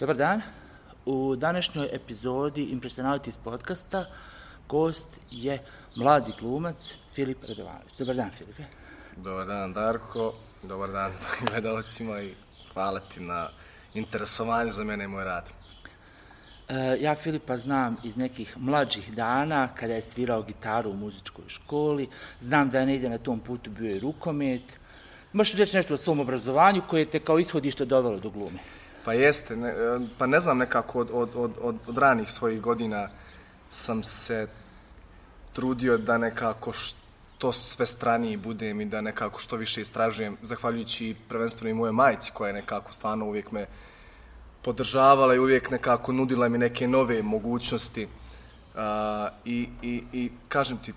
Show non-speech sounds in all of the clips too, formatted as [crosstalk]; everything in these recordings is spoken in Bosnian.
Dobar dan. U današnjoj epizodi Impressionalities podcasta gost je mladi glumac Filip Radovanović. Dobar dan, Filipe. Dobar dan, Darko. Dobar dan [laughs] gledalcima i hvala ti na interesovanju za mene i moj rad. E, ja Filipa znam iz nekih mlađih dana, kada je svirao gitaru u muzičkoj školi. Znam da je negdje na tom putu bio i rukomet. Možeš reći nešto o svom obrazovanju koje te kao ishodište dovelo do glume? Pa jeste, ne, pa ne znam nekako od, od, od, od, od ranih svojih godina sam se trudio da nekako što sve straniji budem i da nekako što više istražujem, zahvaljujući prvenstveno i moje majici koja je nekako stvarno uvijek me podržavala i uvijek nekako nudila mi neke nove mogućnosti. Uh, i, i, I kažem ti,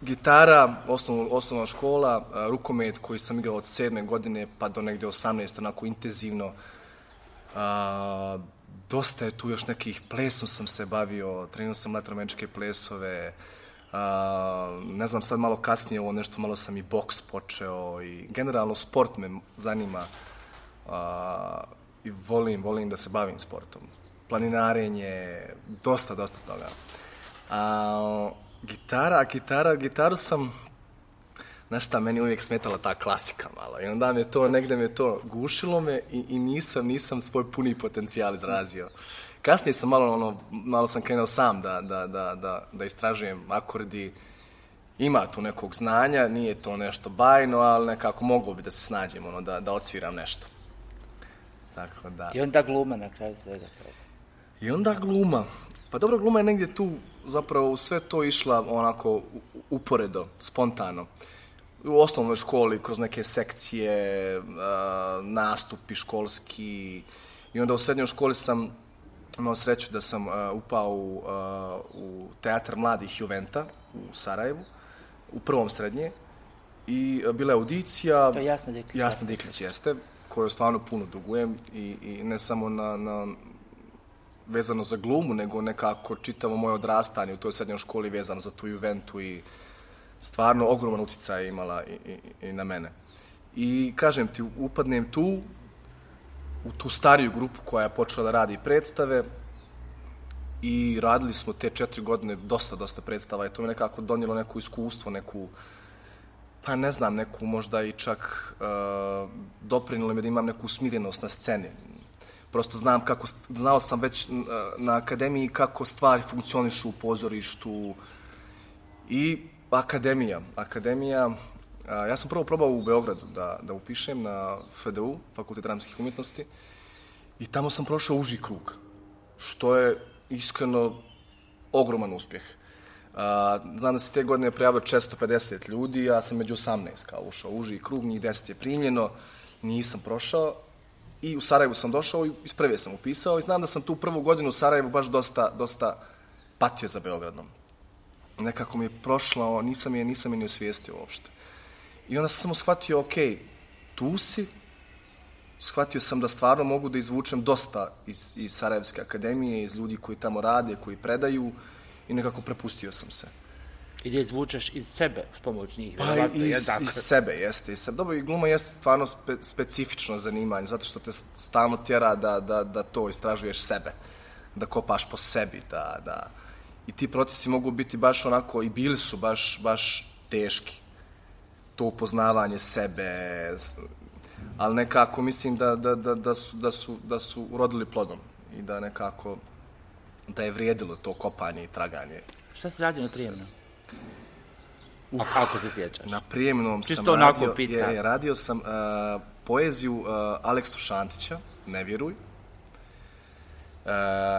gitara, osnovna, osnovna škola, uh, rukomet koji sam igrao od sedme godine pa do negde 18, onako intenzivno, uh, A, dosta je tu još nekih plesom sam se bavio, trenirao sam latrameničke plesove, a, ne znam, sad malo kasnije ovo nešto, malo sam i boks počeo i generalno sport me zanima a, i volim, volim da se bavim sportom. Planinarenje, dosta, dosta toga. A, gitara, gitara, gitaru sam znaš šta, meni uvijek smetala ta klasika malo. I onda me to, negde me to gušilo me i, i nisam, nisam svoj puni potencijal izrazio. Kasnije sam malo, ono, malo sam krenuo sam da, da, da, da, da istražujem akordi. Ima tu nekog znanja, nije to nešto bajno, ali nekako mogu bi da se snađem, ono, da, da odsviram nešto. Tako da. I onda gluma na kraju svega toga. I onda gluma. Pa dobro, gluma je negdje tu zapravo sve to išla onako uporedo, spontano. Uh, u osnovnoj školi kroz neke sekcije, uh, nastupi školski i onda u srednjoj školi sam imao sreću da sam uh, upao u, uh, u teatr mladih Juventa u Sarajevu, u prvom srednje i uh, bila je audicija. To je Jasna Diklić. Jasna Diklić jeste, koju stvarno puno dugujem i, i ne samo na, na vezano za glumu, nego nekako čitavo moje odrastanje u toj srednjoj školi vezano za tu Juventu i uh, stvarno ogroman utjecaj imala i, i, i na mene. I kažem ti, upadnem tu, u tu stariju grupu koja je počela da radi predstave i radili smo te četiri godine dosta, dosta predstava i to mi nekako donijelo neko iskustvo, neku, pa ne znam, neku možda i čak e, uh, doprinilo mi da imam neku smirenost na sceni. Prosto znam kako, znao sam već e, na akademiji kako stvari funkcionišu u pozorištu i Akademija. Akademija, a, ja sam prvo probao u Beogradu da, da upišem na FDU, Fakultet dramskih umjetnosti, i tamo sam prošao uži krug, što je iskreno ogroman uspjeh. A, znam da se te godine prijavio 450 ljudi, ja sam među 18 kao ušao uži krug, njih 10 je primljeno, nisam prošao, i u Sarajevu sam došao i iz prve sam upisao i znam da sam tu prvu godinu u Sarajevu baš dosta, dosta patio za Beogradom nekako mi je prošla, nisam je, nisam je ni osvijestio uopšte. I onda sam samo shvatio, ok, tu si, shvatio sam da stvarno mogu da izvučem dosta iz, iz Sarajevske akademije, iz ljudi koji tamo rade, koji predaju i nekako prepustio sam se. I da izvučeš iz sebe s pomoć njih. Pa iz, iz, iz sebe, jeste. Iz sebe. Dobro, i gluma je stvarno spe, specifično zanimanje, zato što te stalno tjera da, da, da to istražuješ sebe, da kopaš po sebi, da, da, i ti procesi mogu biti baš onako, i bili su baš, baš teški. To upoznavanje sebe, ali nekako mislim da, da, da, da, su, da, su, da su urodili plodom i da nekako da je vrijedilo to kopanje i traganje. Šta si radio na prijemnom? Uf, Ako se sjećaš. Na prijemnom sam radio, je, radio sam uh, poeziju uh, Aleksu Šantića, ne vjeruj, Uh,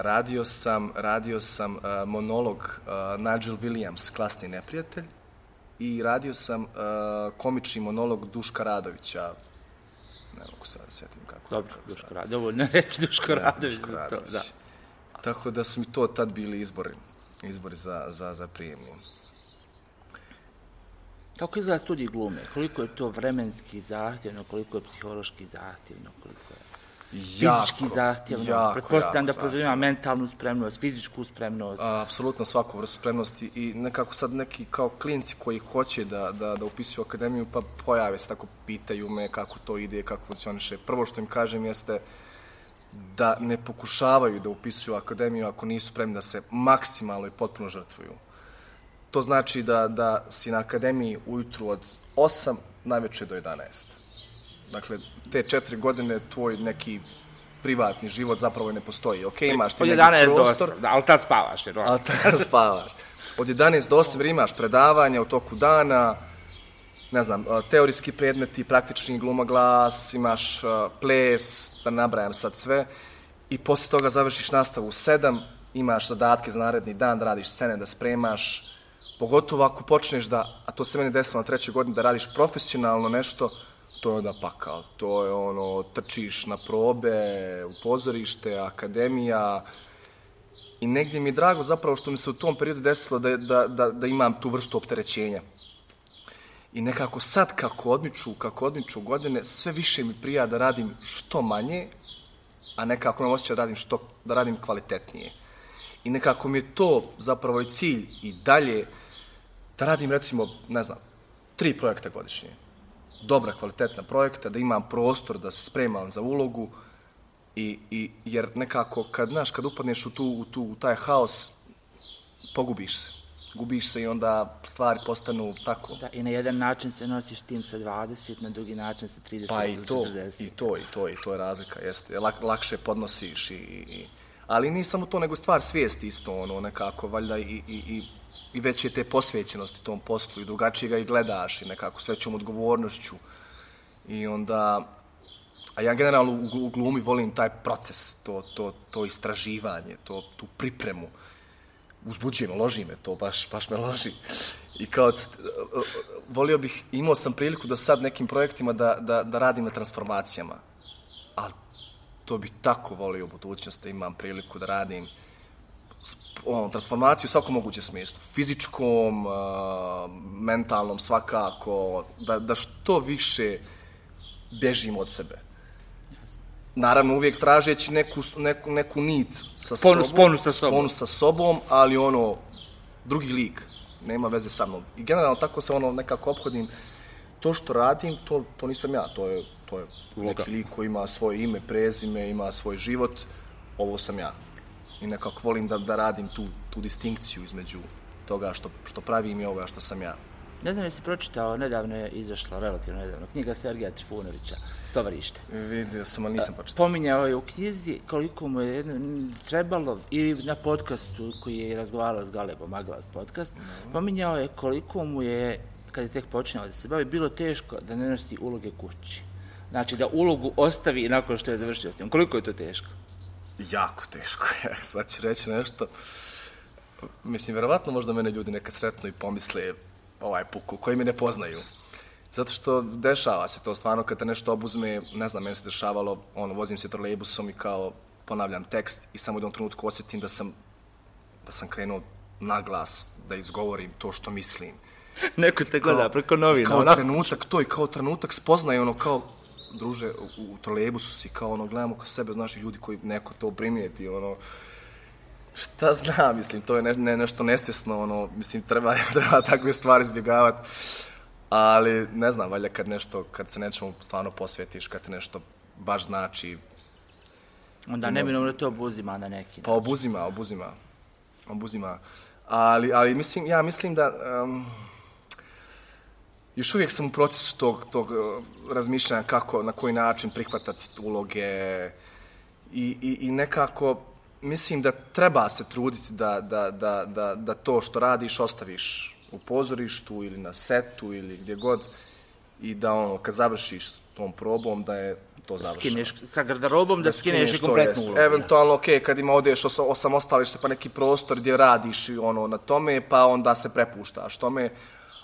radio sam, radio sam uh, monolog uh, Nigel Williams, klasni neprijatelj, i radio sam uh, komični monolog Duška Radovića, ne mogu se da sjetim kako. Dobro, kako Duško Radović, dovoljno reći Duško Radović. Duško Radović. To, da. Tako da su mi to tad bili izbori, izbori za, za, za prijemnu. Kako izgleda studij glume? Koliko je to vremenski zahtjevno, koliko je psihološki zahtjevno, koliko fizički zahtjevno. Jako, Pretpostavljam da podrazumijeva mentalnu spremnost, fizičku spremnost. A, apsolutno svaku vrstu spremnosti i nekako sad neki kao klinci koji hoće da, da, da upisuju akademiju pa pojave se tako, pitaju me kako to ide, kako funkcioniše. Prvo što im kažem jeste da ne pokušavaju da upisuju akademiju ako nisu spremni da se maksimalno i potpuno žrtvuju. To znači da, da si na akademiji ujutru od 8, najveće do 11. Dakle, te četiri godine tvoj neki privatni život zapravo ne postoji. Ok, imaš ti Od neki 11 do prostor, 8, da, ali tad spavaš. Jer, ali tada [laughs] spavaš. Od 11 do 8 imaš predavanja u toku dana, ne znam, teorijski predmeti, praktični gluma glas, imaš ples, da nabrajam sad sve, i posle toga završiš nastavu u 7, imaš zadatke za naredni dan, da radiš scene, da spremaš, pogotovo ako počneš da, a to se meni desilo na trećoj godini, da radiš profesionalno nešto, to je onda pakao. To je ono, trčiš na probe, u pozorište, akademija, I negdje mi je drago zapravo što mi se u tom periodu desilo da, da, da, da imam tu vrstu opterećenja. I nekako sad kako odmiču, kako odmiču godine, sve više mi prija da radim što manje, a nekako imam osjećaj da radim, što, da radim kvalitetnije. I nekako mi je to zapravo i cilj i dalje da radim recimo, ne znam, tri projekta godišnje. Dobra, kvalitetna projekta, da imam prostor da se spremam za ulogu, I, i, jer nekako, kad, znaš, kad upadneš u, tu, u, tu, u taj haos, pogubiš se. Gubiš se i onda stvari postanu tako. Da, I na jedan način se nosiš tim sa 20, na drugi način sa 30 Pa i to, 40. i to, i to, i to je razlika, jeste. Lak, lakše podnosiš i, i, ali nije samo to, nego stvar svijesti isto, ono, nekako, valjda i, i, i, i veće te posvećenosti tom poslu i drugačije ga i gledaš i nekako s većom odgovornošću. I onda, a ja generalno u, glumi volim taj proces, to, to, to istraživanje, to, tu pripremu. Uzbuđuje me, loži me to, baš, baš me loži. I kao, e, e, volio bih, imao sam priliku da sad nekim projektima da, da, da radim na transformacijama. Ali to bih tako volio u budućnosti, da imam priliku da radim ono, transformaciju u svakom mogućem smislu. Fizičkom, a, mentalnom, svakako, da, da što više bežim od sebe. Naravno, uvijek tražeći neku, neku, neku nit sa Sponu- sobom. sponu sa sobom. Sponu sa sobom, ali ono, drugi lik, nema veze sa mnom. I generalno tako se ono nekako ophodim. To što radim, to, to nisam ja, to je, to je neki lik koji ima svoje ime, prezime, ima svoj život, ovo sam ja. I nekako volim da, da radim tu, tu distinkciju između toga što, što pravim i ovoga što sam ja. Ne znam jesi pročitao, nedavno je izašla, relativno nedavno, knjiga Sergeja Trifunovića, Stovarište. Vidio sam, ali nisam pročitao. Pominjao je u knjizi koliko mu je jedno, trebalo, i na podcastu koji je razgovarao s Galebom, Aglas podcast, pominjao je koliko mu je, kad je tek počinao da se bavi, bilo teško da ne nosi uloge kući. Znači da ulogu ostavi nakon što je završio s njom. Koliko je to teško? Jako teško je. [laughs] Sad ću reći nešto. Mislim, verovatno možda mene ljudi nekad sretno i pomisle ovaj puku, koji me ne poznaju. Zato što dešava se to stvarno kad te nešto obuzme, ne znam, meni se dešavalo, ono, vozim se trolejbusom i kao ponavljam tekst i samo u jednom trenutku osjetim da sam, da sam krenuo na glas da izgovorim to što mislim. [laughs] Neko te gleda preko novina. Kao ono. trenutak to i kao trenutak spoznaje ono kao druže u, u trolejbusu si kao ono gledamo oko sebe znaš ljudi koji neko to primijeti ono šta znam [laughs] mislim to je ne, ne, nešto nesvjesno ono mislim treba [laughs] treba takve stvari izbjegavati ali ne znam valjda kad nešto kad se nečemu stvarno posvetiš kad nešto baš znači Onda neminovno to obuzima na neki Pa obuzima, obuzima. Obuzima. Ali, ali mislim, ja mislim da um, još uvijek sam u procesu tog, tog uh, razmišljanja kako, na koji način prihvatati uloge i, i, i nekako mislim da treba se truditi da, da, da, da, da to što radiš ostaviš u pozorištu ili na setu ili gdje god i da ono, kad završiš s tom probom da je to završeno. Skineš sa garderobom da, skineš i to kompletnu ulogu. Eventualno, ok, kad ima odeš, os osamostališ se pa neki prostor gdje radiš i ono na tome, pa onda se prepuštaš tome,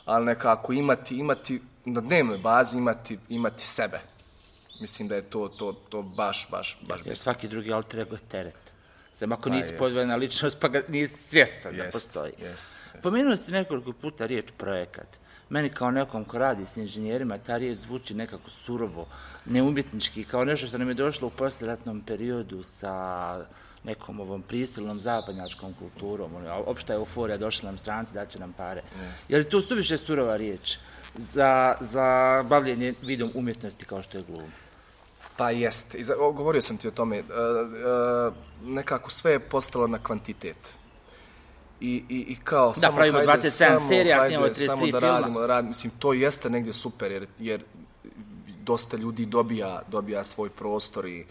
ali nekako imati, imati na dnevnoj bazi imati, imati sebe. Mislim da je to, to, to baš, baš, baš Jer svaki drugi alter ego je teret. Sam ako Pa nisi jest. pozvana ličnost, pa ga nisi svjestan da Jest, postoji. jest, jest. Pomenuo si nekoliko puta riječ projekat. Meni kao nekom ko radi s inženjerima, ta riječ zvuči nekako surovo, neumjetnički, kao nešto što nam je došlo u posljeratnom periodu sa nekom ovom prisilnom zapadnjačkom kulturom. Ono, opšta euforija, došla nam stranci, daće nam pare. Je li to suviše surova riječ za, za bavljenje vidom umjetnosti kao što je gluma? Pa jeste. I za- o, govorio sam ti o tome. E, e, nekako sve je postalo na kvantitet. I, i, i kao, samo pravimo hajde, 27 samo, serija, hajde, snimamo 33 samo da filma. radimo, rad, mislim, to jeste negdje super, jer, jer dosta ljudi dobija, dobija svoj prostor i,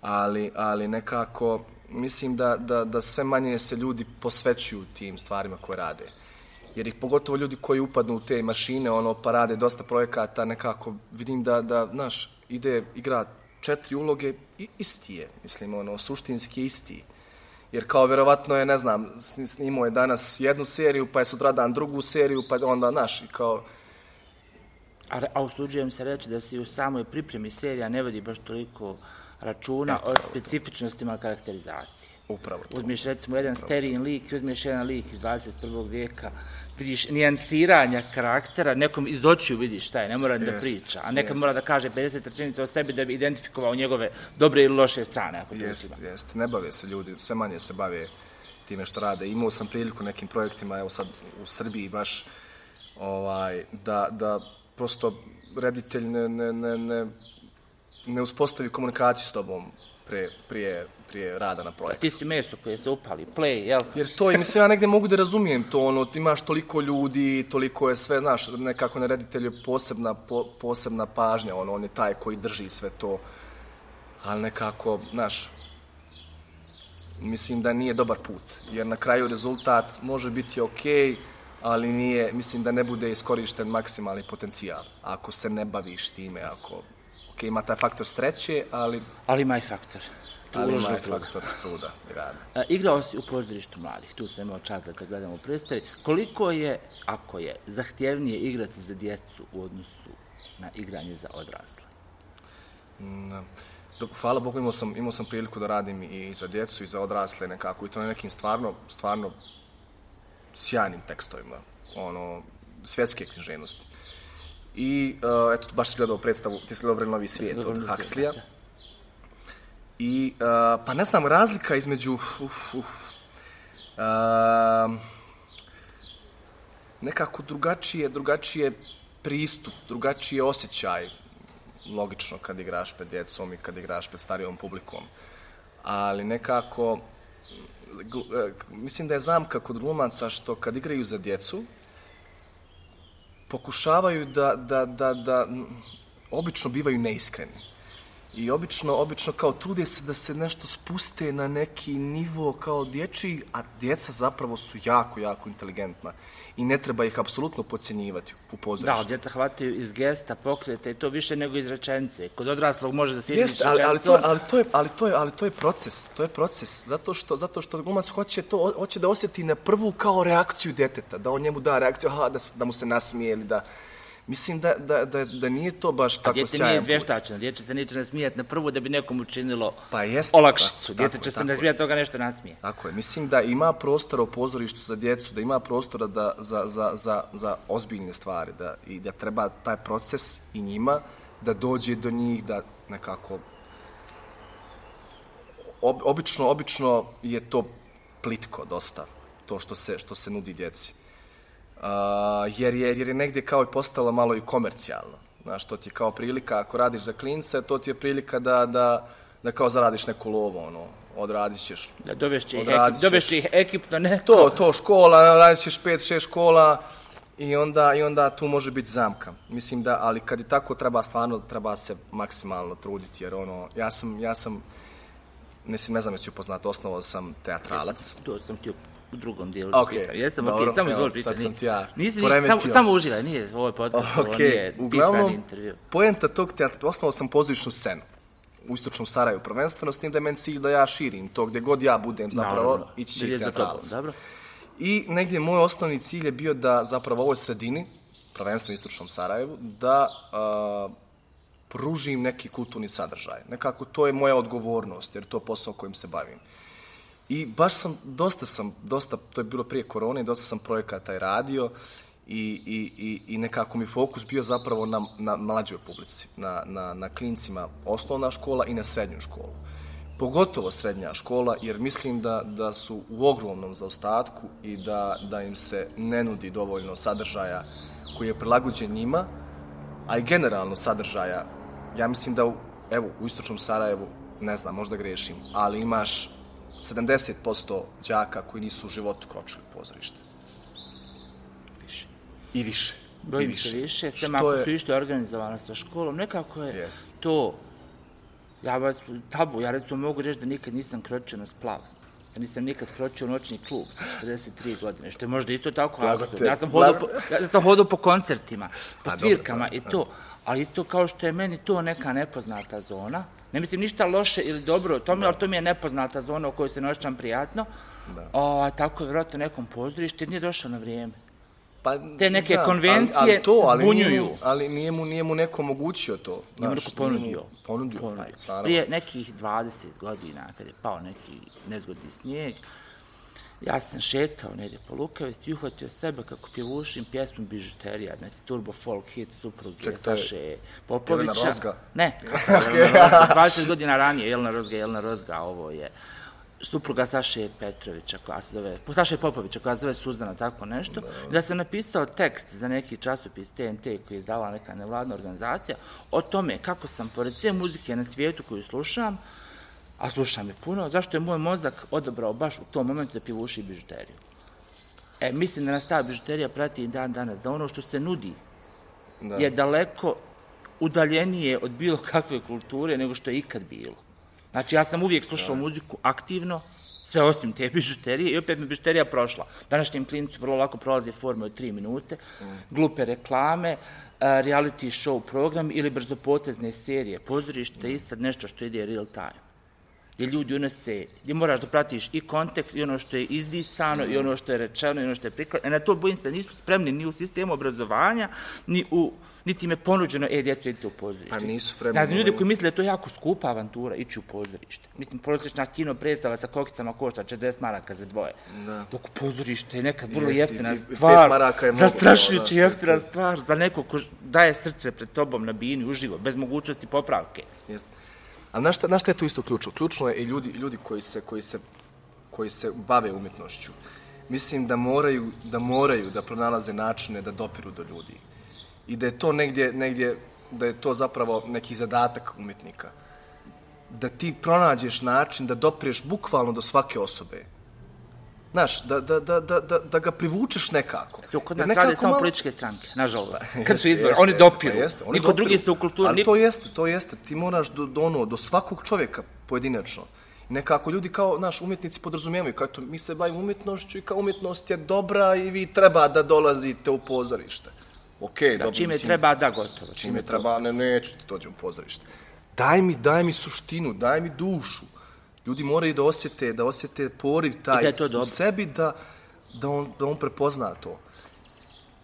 ali, ali nekako mislim da, da, da sve manje se ljudi posvećuju tim stvarima koje rade. Jer ih pogotovo ljudi koji upadnu u te mašine, ono, pa rade dosta projekata, nekako vidim da, da, znaš, ide igra četiri uloge i isti je, mislim, ono, suštinski je isti. Jer kao vjerovatno je, ne znam, snimao je danas jednu seriju, pa je sutradan drugu seriju, pa onda, znaš, i kao, A, a usuđujem se reći da se u samoj pripremi serija ne vodi baš toliko računa o specifičnostima karakterizacije. upravo to. Uzmeš recimo jedan sterijin lik i uzmeš jedan lik iz 21. vijeka, vidiš nijansiranja karaktera, nekom iz očiju vidiš šta je, ne mora da priča, a nekad jest. mora da kaže 50 rečenica o sebi da bi identifikovao njegove dobre ili loše strane. Ako Jest, uzima. jest. Ne bave se ljudi, sve manje se bave time što rade. Imao sam priliku nekim projektima, evo sad u Srbiji baš, ovaj, da, da prosto reditelj ne, ne, ne, ne, ne uspostavi komunikaciju s tobom pre, prije, prije rada na projektu. Ti si meso koje se upali, play, jel? Jer to, i mislim, ja negdje mogu da razumijem to, ono, ti imaš toliko ljudi, toliko je sve, znaš, nekako na reditelju posebna, po, posebna pažnja, ono, on je taj koji drži sve to, ali nekako, znaš, mislim da nije dobar put, jer na kraju rezultat može biti okej, ali nije, mislim da ne bude iskorišten maksimalni potencijal, ako se ne baviš time, ako, okej, ima taj faktor sreće, ali, Ali ima i faktor. ali ima i faktor truda i rada. A, igrao si u pozorištu mladih, tu sam imao čast da te gledam u predstavi. Koliko je, ako je, zahtjevnije igrati za djecu u odnosu na igranje za odrasle? Dok, hvala Bogu imao sam, imao sam priliku da radim i za djecu i za odrasle nekako i to na nekim stvarno, stvarno sjajnim tekstovima, ono, svjetske književnosti. I, uh, eto, baš si gledao predstavu, ti si gledao Vrenovi svijet od Huxleya. I, uh, pa ne znam, razlika između, uf, uf, uh, nekako drugačije, drugačije pristup, drugačiji osjećaj, logično kad igraš pred djecom i kad igraš pred starijom publikom. Ali nekako, mislim da je zamka kod glumaca što kad igraju za djecu, pokušavaju da, da, da, da obično bivaju neiskreni. I obično, obično kao trude se da se nešto spuste na neki nivo kao dječji, a djeca zapravo su jako, jako inteligentna. I ne treba ih apsolutno podcjenjivati u Da, pozorištu. djeca hvataju iz gesta, pokrete i to više nego iz rečenice. Kod odraslog može da se Jeste, ali, ali, to, ali, to je, ali, to je, ali to je proces, to je proces, zato što, zato što glumac hoće, to, hoće da osjeti na prvu kao reakciju djeteta, da on njemu da reakciju, aha, da, da mu se nasmije ili da... Mislim da, da, da, da nije to baš tako Djete nije sjajan put. izvještačeno, djete se neće nasmijati na prvu da bi nekom učinilo Pa jeste, olakšicu. tako, Djete će se nasmijati toga nešto nasmije. Tako je, mislim da ima prostora u pozorištu za djecu, da ima prostora da, za, za, za, za ozbiljne stvari da, i da treba taj proces i njima da dođe do njih, da nekako... Ob, obično, obično je to plitko dosta, to što se, što se nudi djeci. Uh, jer, je, jer je negdje kao i postalo malo i komercijalno. Znaš, to ti je kao prilika, ako radiš za klince, to ti je prilika da, da, da kao zaradiš neku lovu, ono, odradit ćeš Da dovešće ih, Odradit ekip, dovešće ćeš. ih ekipno neko. to, to škola, radit ćeš pet, šest škola i onda, i onda tu može biti zamka. Mislim da, ali kad je tako treba stvarno, treba se maksimalno truditi, jer ono, ja sam, ja sam, mislim, ne znam jesi upoznat, osnovao sam teatralac. To sam ti u drugom dijelu Ok, pitao. Jesam, dobro, ok, samo izvoli pričati. sad sam ti ja Nisi poremetio. samo, samo uživaj, nije ovo je podcast, ovo Ok, nije uglavnom, intervju. poenta tog teatra, osnovao sam pozorišnu scenu u istočnom Sarajevu, prvenstveno s tim da je meni cilj da ja širim to, gdje god ja budem zapravo, Naravno, ići će teatralac. dobro. I negdje moj osnovni cilj je bio da zapravo u ovoj sredini, prvenstveno istočnom Sarajevu, da a, pružim neki kulturni sadržaj. Nekako to je moja odgovornost, jer to je posao kojim se bavim. I baš sam, dosta sam, dosta, to je bilo prije korone, dosta sam projekata i radio i, i, i, i nekako mi fokus bio zapravo na, na mlađoj publici, na, na, na klincima osnovna škola i na srednju školu. Pogotovo srednja škola, jer mislim da, da su u ogromnom zaostatku i da, da im se ne nudi dovoljno sadržaja koji je prilagođen njima, a i generalno sadržaja, ja mislim da u, evo, u istočnom Sarajevu, ne znam, možda grešim, ali imaš 70% đaka koji nisu u životu kročili pozorište. Više. I više. Bojim I se više, sve Što ako je- su išli organizovano sa školom, nekako je Jest. to, ja baš tabu, ja recimo mogu reći da nikad nisam kročio na splav. Ja nisam nikad kročio u noćni klub sa 43 godine, što je možda isto tako Ja sam hodao po, ja sam hodao po koncertima, po dobro, svirkama pa, i to, ali isto kao što je meni to neka nepoznata zona, ne mislim ništa loše ili dobro o tome, ali to mi je nepoznata zona u kojoj se ne osjećam prijatno, o, tako je vjerojatno nekom pozorište, nije došlo na vrijeme. Pa, Te neke znam, konvencije ali, ali to, ali Nije zbunjuju. mu, ali nije mu, nije mu neko omogućio to. Nije mu neko ponudio. Ponudio. ponudio. Prije nekih 20 godina, kad je pao neki nezgodni snijeg, ja sam šetao negdje po Lukavici i uhvatio sebe kako pjevušim pjesmu Bižuterija, neki turbo folk hit supruge Saše Popovića. Jelena Rozga? Ne, Jelena Rozga, 20 godina ranije, Jelena Rozga, Jelena Rozga, ovo je supruga Saše Petrovića, koja se zove, Saše Popovića, koja se zove Suzana, tako nešto. Da, da sam napisao tekst za neki časopis TNT koji je izdavala neka nevladna organizacija o tome kako sam, pored sve muzike na svijetu koju slušam, a slušam je puno, zašto je moj mozak odabrao baš u tom momentu da pjevuši bižuteriju. E, mislim da nas ta bižuterija prati i dan danas, da ono što se nudi Da. je daleko udaljenije od bilo kakve kulture nego što je ikad bilo. Znači, ja sam uvijek slušao muziku aktivno, sve osim te bižuterije i opet mi bižuterija prošla. Današnjem klincu vrlo lako prolaze forme od tri minute, glupe reklame, e, reality show program ili brzopotezne serije. Pozorište je sad nešto što ide real time gdje ljudi unose, gdje moraš da pratiš i kontekst i ono što je izdisano i ono što je rečeno i ono što je prikladno. E na to bojim se da nisu spremni ni u sistemu obrazovanja, ni u, niti im je ponuđeno, e, djeto, idite u pozorište. Pa nisu spremni, znam ljudi koji misle da je to jako skupa avantura, ići u pozorište. Mislim, prosječna kino predstava sa kokicama košta 40 maraka za dvoje. Da. Dok pozorište je nekad vrlo jeftina stvar, maraka je zastrašujući jeftina stvar za neko ko daje srce pred tobom na bini uživo, bez mogućnosti popravke. Jeste. A na šta, na šta je tu isto ključno? Ključno je i ljudi, ljudi koji, se, koji, se, koji se bave umjetnošću. Mislim da moraju, da moraju da pronalaze načine da dopiru do ljudi. I da je to negdje, negdje da je to zapravo neki zadatak umjetnika. Da ti pronađeš način da dopriješ bukvalno do svake osobe. Znaš, da, da, da, da, da, da ga privučeš nekako. To kod nas rade samo malo- političke stranke, nažalost. Kad Jeste, su izbori, oni jeste, dopiru. pa jeste, oni Niko dopiru. drugi se u kulturi... Ali to jeste, to jeste. Ti moraš do, do, ono, do svakog čovjeka pojedinačno. Nekako ljudi kao, naš, umjetnici podrazumijevaju, kao to, mi se bavimo umjetnošću i kao umjetnost je dobra i vi treba da dolazite u pozorište. Okej, Da, dobro, čime mislim, treba, da, gotovo. čime treba, ne, neću ti dođem u pozorište. Daj mi, daj mi suštinu, daj mi dušu. Ljudi moraju da osjete, da osjete poriv taj I da to u sebi da, da, on, da on prepozna to.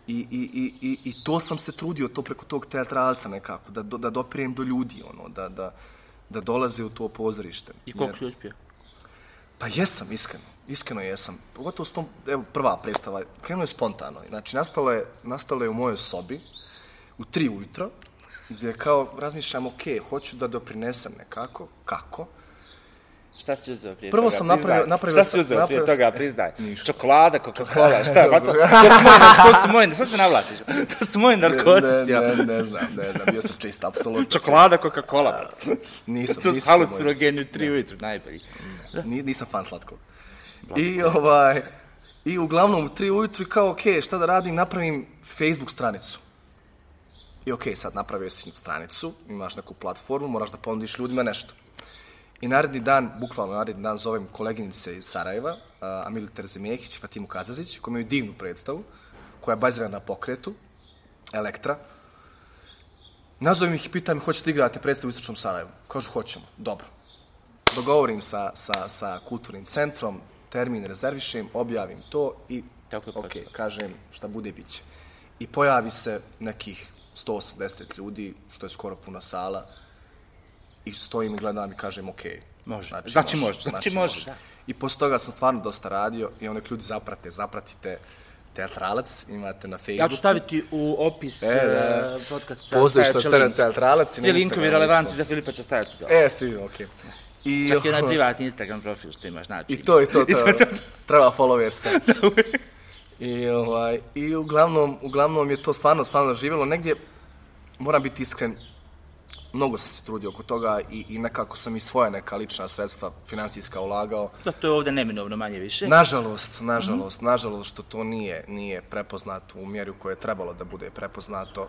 I, i, i, i, I to sam se trudio, to preko tog teatralca nekako, da, da doprijem do ljudi, ono, da, da, da dolaze u to pozorište. I koliko Jer- si uspio? Pa jesam, iskreno. Iskreno jesam. Pogotovo s tom, evo, prva predstava, krenuo je spontano. Znači, nastalo je, nastalo je u mojoj sobi, u tri ujutro, gdje kao razmišljam, ok, hoću da doprinesem nekako, kako? Šta si uzeo prije Prvo toga? sam napravio- napravio Šta si uzeo prije napravio toga, priznaj? Ništa. Čokolada, Coca-Cola, [laughs] šta? Pa to, to, su moje, to su moje, šta se navlačiš? [laughs] To su moji narkotici. Ne, ono. ne, ne znam, ne znam, bio sam čist, apsolutno. Čokolada, Coca-Cola. Nisam, To su nisam moji. halucinogeni u tri ujutru, najbolji. Ni, nisam fan slatkog. I ovaj, i uglavnom u tri ujutru kao, ok, šta da radim, napravim Facebook stranicu. I ok, sad napravio si stranicu, imaš neku platformu, moraš da ponudiš ljudima nešto. I naredni dan, bukvalno naredni dan, zovem koleginice iz Sarajeva, uh, Amilu Terzemehić, Fatimu Kazazić, koji imaju divnu predstavu, koja je bazirana na pokretu, Elektra. Nazovem ih i pitam hoćete igrati predstavu u Istočnom Sarajevu? Kažu, hoćemo. Dobro. Dogovorim sa, sa, sa kulturnim centrom, termin rezervišem, objavim to i, Tako je ok, počelo. kažem šta bude, bit će. I pojavi se nekih 180 ljudi, što je skoro puna sala, i stojim i gledam i kažem, ok. Može. Znači može, znači može, da. I posle toga sam stvarno dosta radio i onek ljudi zaprate, zapratite teatralac, imate na Facebooku. Ja ću staviti u opis E, e, da. podcasta. Pozdrav što ste na teatralac. Svi linkovi relevantni isto. za Filipa će staviti do. E, svi, okej. I, Čak i onaj [laughs] privatni Instagram profil što imaš, znači. I to, i to, [laughs] to, treba followers. [laughs] I, ovaj, I uglavnom, uglavnom je to stvarno, stvarno živjelo. Negdje, moram biti iskren, mnogo sam se trudio oko toga i, i nekako sam i svoja neka lična sredstva finansijska ulagao. Da, to je ovdje neminovno manje više. Nažalost, nažalost, mm -hmm. nažalost što to nije, nije prepoznato u mjeri u kojoj je trebalo da bude prepoznato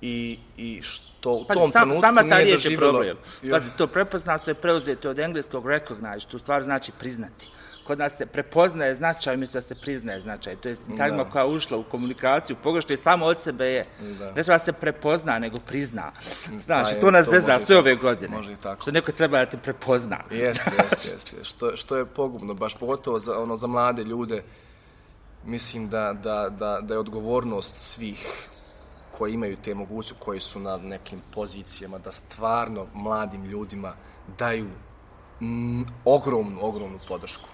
i, i što u tom sam, trenutku sama ta nije riječ je doživjelo... problem. Pazi, to prepoznato je preuzeto od engleskog recognize, što u stvari znači priznati. Kod nas se prepoznaje značaj, umjesto da se priznaje značaj. To je sintagma koja je ušla u komunikaciju, pogrešno je samo od sebe je. Da. Ne treba se prepozna, nego prizna. Znaš, pa to nas zeza sve ove godine. Može i tako. Što neko treba da te prepozna. Jeste, [laughs] jeste, jeste. Što, što je pogubno, baš pogotovo za, ono, za mlade ljude, mislim da, da, da, da je odgovornost svih koji imaju te mogućnosti, koji su na nekim pozicijama, da stvarno mladim ljudima daju mm, ogromnu, ogromnu podršku.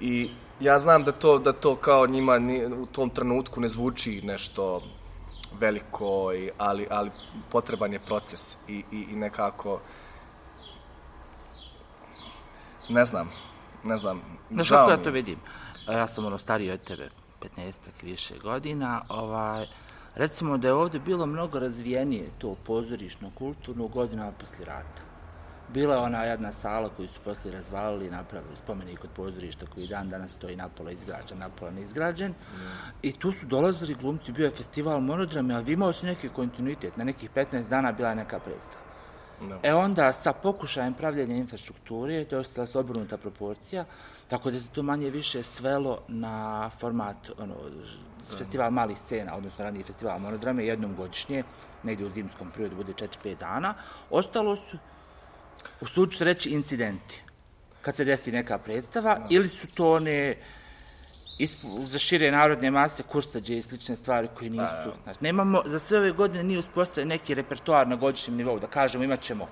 I ja znam da to, da to kao njima ni, u tom trenutku ne zvuči nešto veliko, i, ali, ali potreban je proces i, i, i nekako ne znam, ne znam. Znaš kako ja to vidim? Ja sam ono stariji od tebe, 15 više godina, ovaj, recimo da je ovdje bilo mnogo razvijenije to pozorišno, kulturno godina posle rata. Bila je ona jedna sala koju su poslije razvalili i napravili spomenik od pozorišta koji dan danas stoji napola izgrađen, napola neizgrađen. Mm. I tu su dolazili glumci, bio je festival monodrame, ali imao su neki kontinuitet. Na nekih 15 dana bila je neka predstava. No. E onda sa pokušajem pravljenja infrastrukture, to se obrnuta proporcija, tako da se to manje više svelo na format ono, festival malih scena, odnosno ranije festival monodrame, jednom godišnje, negdje u zimskom periodu bude 4-5 dana. Ostalo su, u slučaju se reći, incidenti. Kad se desi neka predstava, no. ili su to one za šire narodne mase kursađe i slične stvari koji nisu. Znači, nemamo, za sve ove godine nije uspostavljen neki repertoar na godišnjem nivou, da kažemo imat ćemo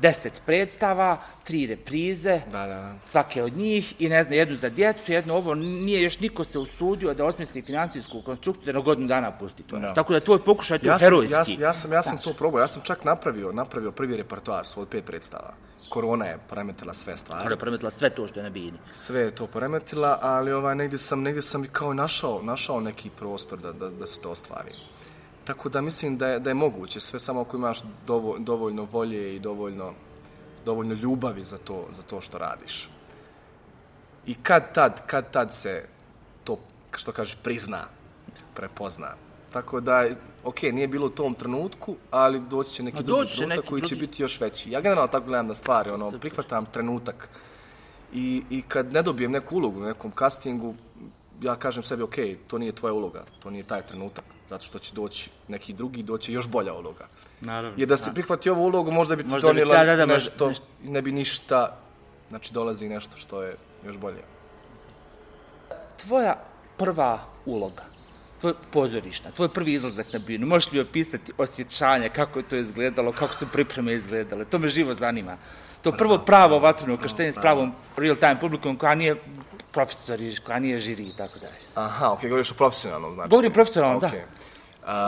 deset predstava, tri reprize, da, da, da. svake od njih i ne znam, jednu za djecu, jednu ovo, nije još niko se usudio da osmisli financijsku konstrukciju da na godinu dana pusti to. No. Tako da tvoj pokušaj je ja herojski. Ja, ja, sam, ja sam to probao, ja sam čak napravio, napravio prvi repertoar svoj pet predstava. Korona je poremetila sve stvari. Korona je poremetila sve to što je na bini. Sve je to poremetila, ali ovaj, negdje sam, negdje sam kao našao, našao neki prostor da, da, da se to ostvari. Tako da mislim da je, da je moguće, sve samo ako imaš dovo, dovoljno volje i dovoljno, dovoljno ljubavi za to, za to što radiš. I kad tad, kad tad se to, što kažeš, prizna, prepozna. Tako da, ok, nije bilo u tom trenutku, ali doći će neki Ma, drugi trenutak neki koji drugi... će biti još veći. Ja generalno tako gledam na stvari, ono, prihvatam trenutak. I, I kad ne dobijem neku ulogu u nekom castingu, ja kažem sebi, ok, to nije tvoja uloga, to nije taj trenutak zato što će doći neki drugi, doći još bolja uloga. Naravno. Jer da se prihvati ovu ulogu, možda bi ti možda donijela da, da, da, nešto, nešto, ne bi ništa, znači dolazi nešto što je još bolje. Tvoja prva uloga, tvoj pozorišna, tvoj prvi izlazak na binu, možeš li opisati osjećanje, kako je to izgledalo, kako su pripreme izgledale, to me živo zanima. To prvo pravo vatreno krštenje s pravom real time publikom koja nije profesori, koja nije žiri i tako dalje. Aha, okej, okay, govoriš o profesionalnom, znači. Govorim profesionalno, okay. da.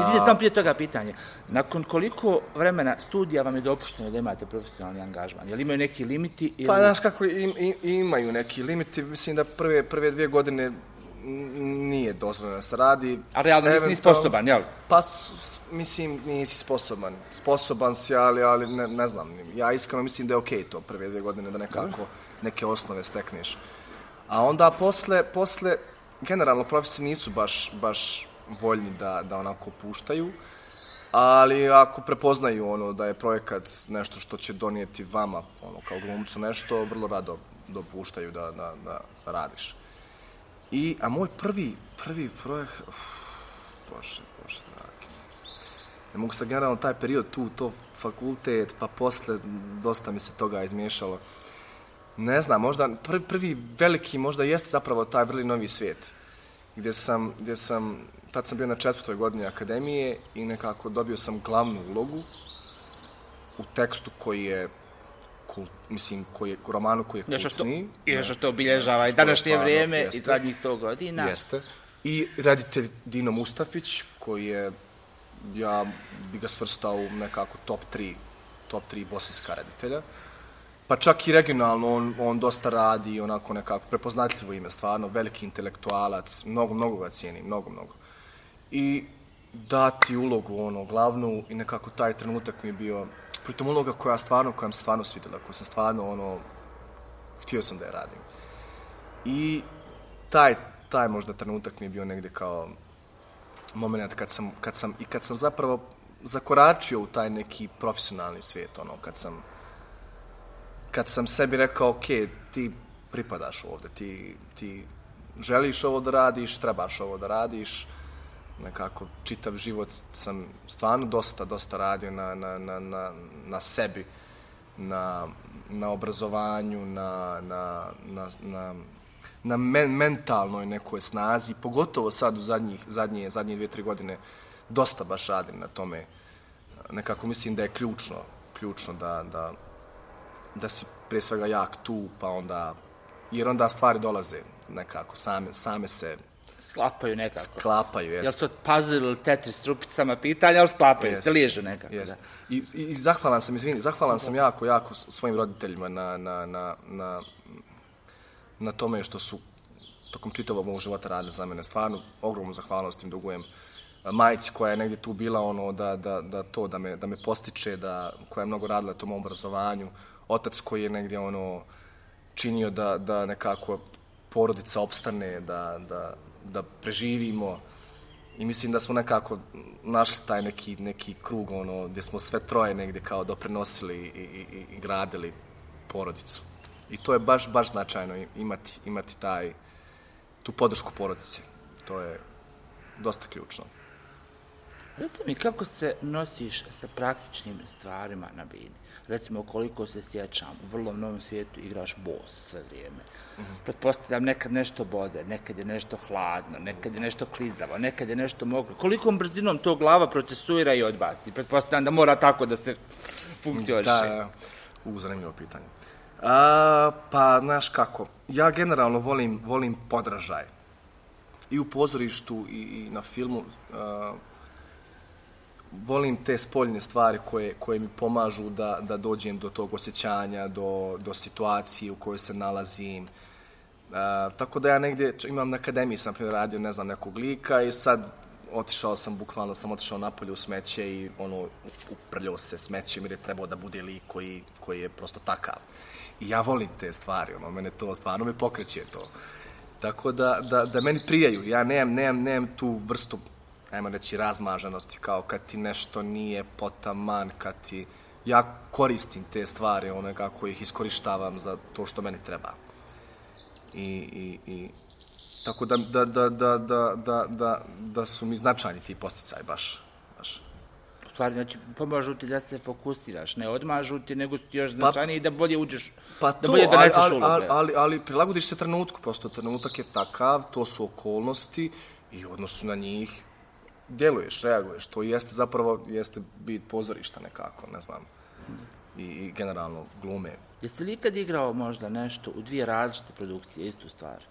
Izvini, samo prije toga pitanje. Nakon koliko vremena studija vam je dopušteno da imate profesionalni angažman? Je li imaju neki limiti? Ili... Pa, znaš kako, im, im, imaju neki limiti. Mislim da prve, prve dvije godine nije dozvoljeno da se radi. A realno nisi ni sposoban, jel? Pa, mislim, nisi sposoban. Sposoban si, ali, ali ne, ne znam. Ja iskreno mislim da je okej okay to prve dvije godine da nekako neke osnove stekneš. A onda posle, posle generalno profesori nisu baš, baš voljni da, da onako puštaju, ali ako prepoznaju ono da je projekat nešto što će donijeti vama, ono kao glumcu nešto, vrlo rado dopuštaju da, da, da radiš. I, a moj prvi, prvi projekt, uf, bože, bože, dragi. Ne mogu sa generalno taj period tu, to fakultet, pa posle dosta mi se toga izmiješalo. Ne znam, možda prvi, prvi veliki možda jeste zapravo taj vrli novi svijet. Gdje sam, gdje sam, tad sam bio na četvrtoj godini akademije i nekako dobio sam glavnu ulogu u tekstu koji je kult, mislim, koji je, romanu koji je kultni. Nešto što, nešto što obilježava i današnje vrijeme jeste, i zadnjih sto godina. Jeste. I reditelj Dino Mustafić, koji je, ja bi ga svrstao u nekako top 3, top 3 bosanska reditelja pa čak i regionalno on, on dosta radi onako nekako prepoznatljivo ime stvarno, veliki intelektualac, mnogo, mnogo ga cijeni, mnogo, mnogo. I dati ulogu, ono, glavnu i nekako taj trenutak mi je bio, pritom uloga koja stvarno, koja mi stvarno svidjela, koja sam stvarno, ono, htio sam da je radim. I taj, taj možda trenutak mi je bio negdje kao moment kad sam, kad sam, i kad sam zapravo zakoračio u taj neki profesionalni svijet, ono, kad sam, kad sam sebi rekao, ok, ti pripadaš ovdje, ti, ti želiš ovo da radiš, trebaš ovo da radiš, nekako čitav život sam stvarno dosta, dosta radio na, na, na, na, na sebi, na, na obrazovanju, na, na, na, na, na men, mentalnoj nekoj snazi, pogotovo sad u zadnjih, zadnje, zadnje dvije, tri godine, dosta baš radim na tome. Nekako mislim da je ključno, ključno da, da, da si pre svega jak tu, pa onda, jer onda stvari dolaze nekako, same, same se sklapaju nekako. Sklapaju, jest. Jel to puzzle ili tetris s rupicama pitanja, ali sklapaju, jest, se liježu nekako. Jest. Da. I, i, I zahvalan sam, izvini, zahvalan sam jako, jako svojim roditeljima na, na, na, na, na tome što su tokom čitavog mog života radili za mene. Stvarno, ogromnu zahvalnost im dugujem. Majici koja je negdje tu bila ono da, da, da to da me, da me postiče, da, koja je mnogo radila tom obrazovanju. Otac koji je negdje ono činio da, da nekako porodica opstane, da, da, da preživimo i mislim da smo nekako našli taj neki, neki krug ono, gdje smo sve troje negdje kao doprenosili i, i, i gradili porodicu. I to je baš, baš značajno imati, imati taj, tu podršku porodice. To je dosta ključno. Reci mi, kako se nosiš sa praktičnim stvarima na bini? Recimo, koliko se sjećam, u vrlo mnogom svijetu igraš bos sve vrijeme. Mm -hmm. Pretpostavljam, nekad nešto bode, nekad je nešto hladno, nekad je nešto klizavo, nekad je nešto moglo. Kolikom brzinom to glava procesuira i odbaci? Pretpostavljam da mora tako da se funkcioniše. Da, u zanimljivo pitanje. A, pa, znaš kako, ja generalno volim, volim podražaj. I u pozorištu i, i na filmu. A, volim te spoljne stvari koje, koje mi pomažu da, da dođem do tog osjećanja, do, do situacije u kojoj se nalazim. A, tako da ja negdje imam na akademiji, sam primjer radio, ne znam, nekog lika i sad otišao sam, bukvalno sam otišao napolje u smeće i ono, uprljao se smećem jer je trebao da bude lik koji, koji je prosto takav. I ja volim te stvari, ono, mene to stvarno me pokreće to. Tako da, da, da meni prijaju, ja nemam, nemam, nemam tu vrstu ajmo reći, razmaženosti, kao kad ti nešto nije potaman, kad ti... Ja koristim te stvari, ono kako ih iskorištavam za to što meni treba. I, i, i tako da, da, da, da, da, da, da, da su mi značajni ti posticaj, baš. baš. U stvari, znači, pomažu ti da se fokusiraš, ne odmažu ti, nego su ti još pa- značajniji pa, da bolje uđeš, pa da bolje doneseš ali, ulogu. Ali, ali, ali prilagodiš se trenutku, prosto trenutak je takav, to su okolnosti i u odnosu na njih djeluješ, reaguješ. To jeste zapravo jeste bit pozorišta nekako, ne znam. I, i generalno glume. Jesi li ikad igrao možda nešto u dvije različite produkcije, istu stvar?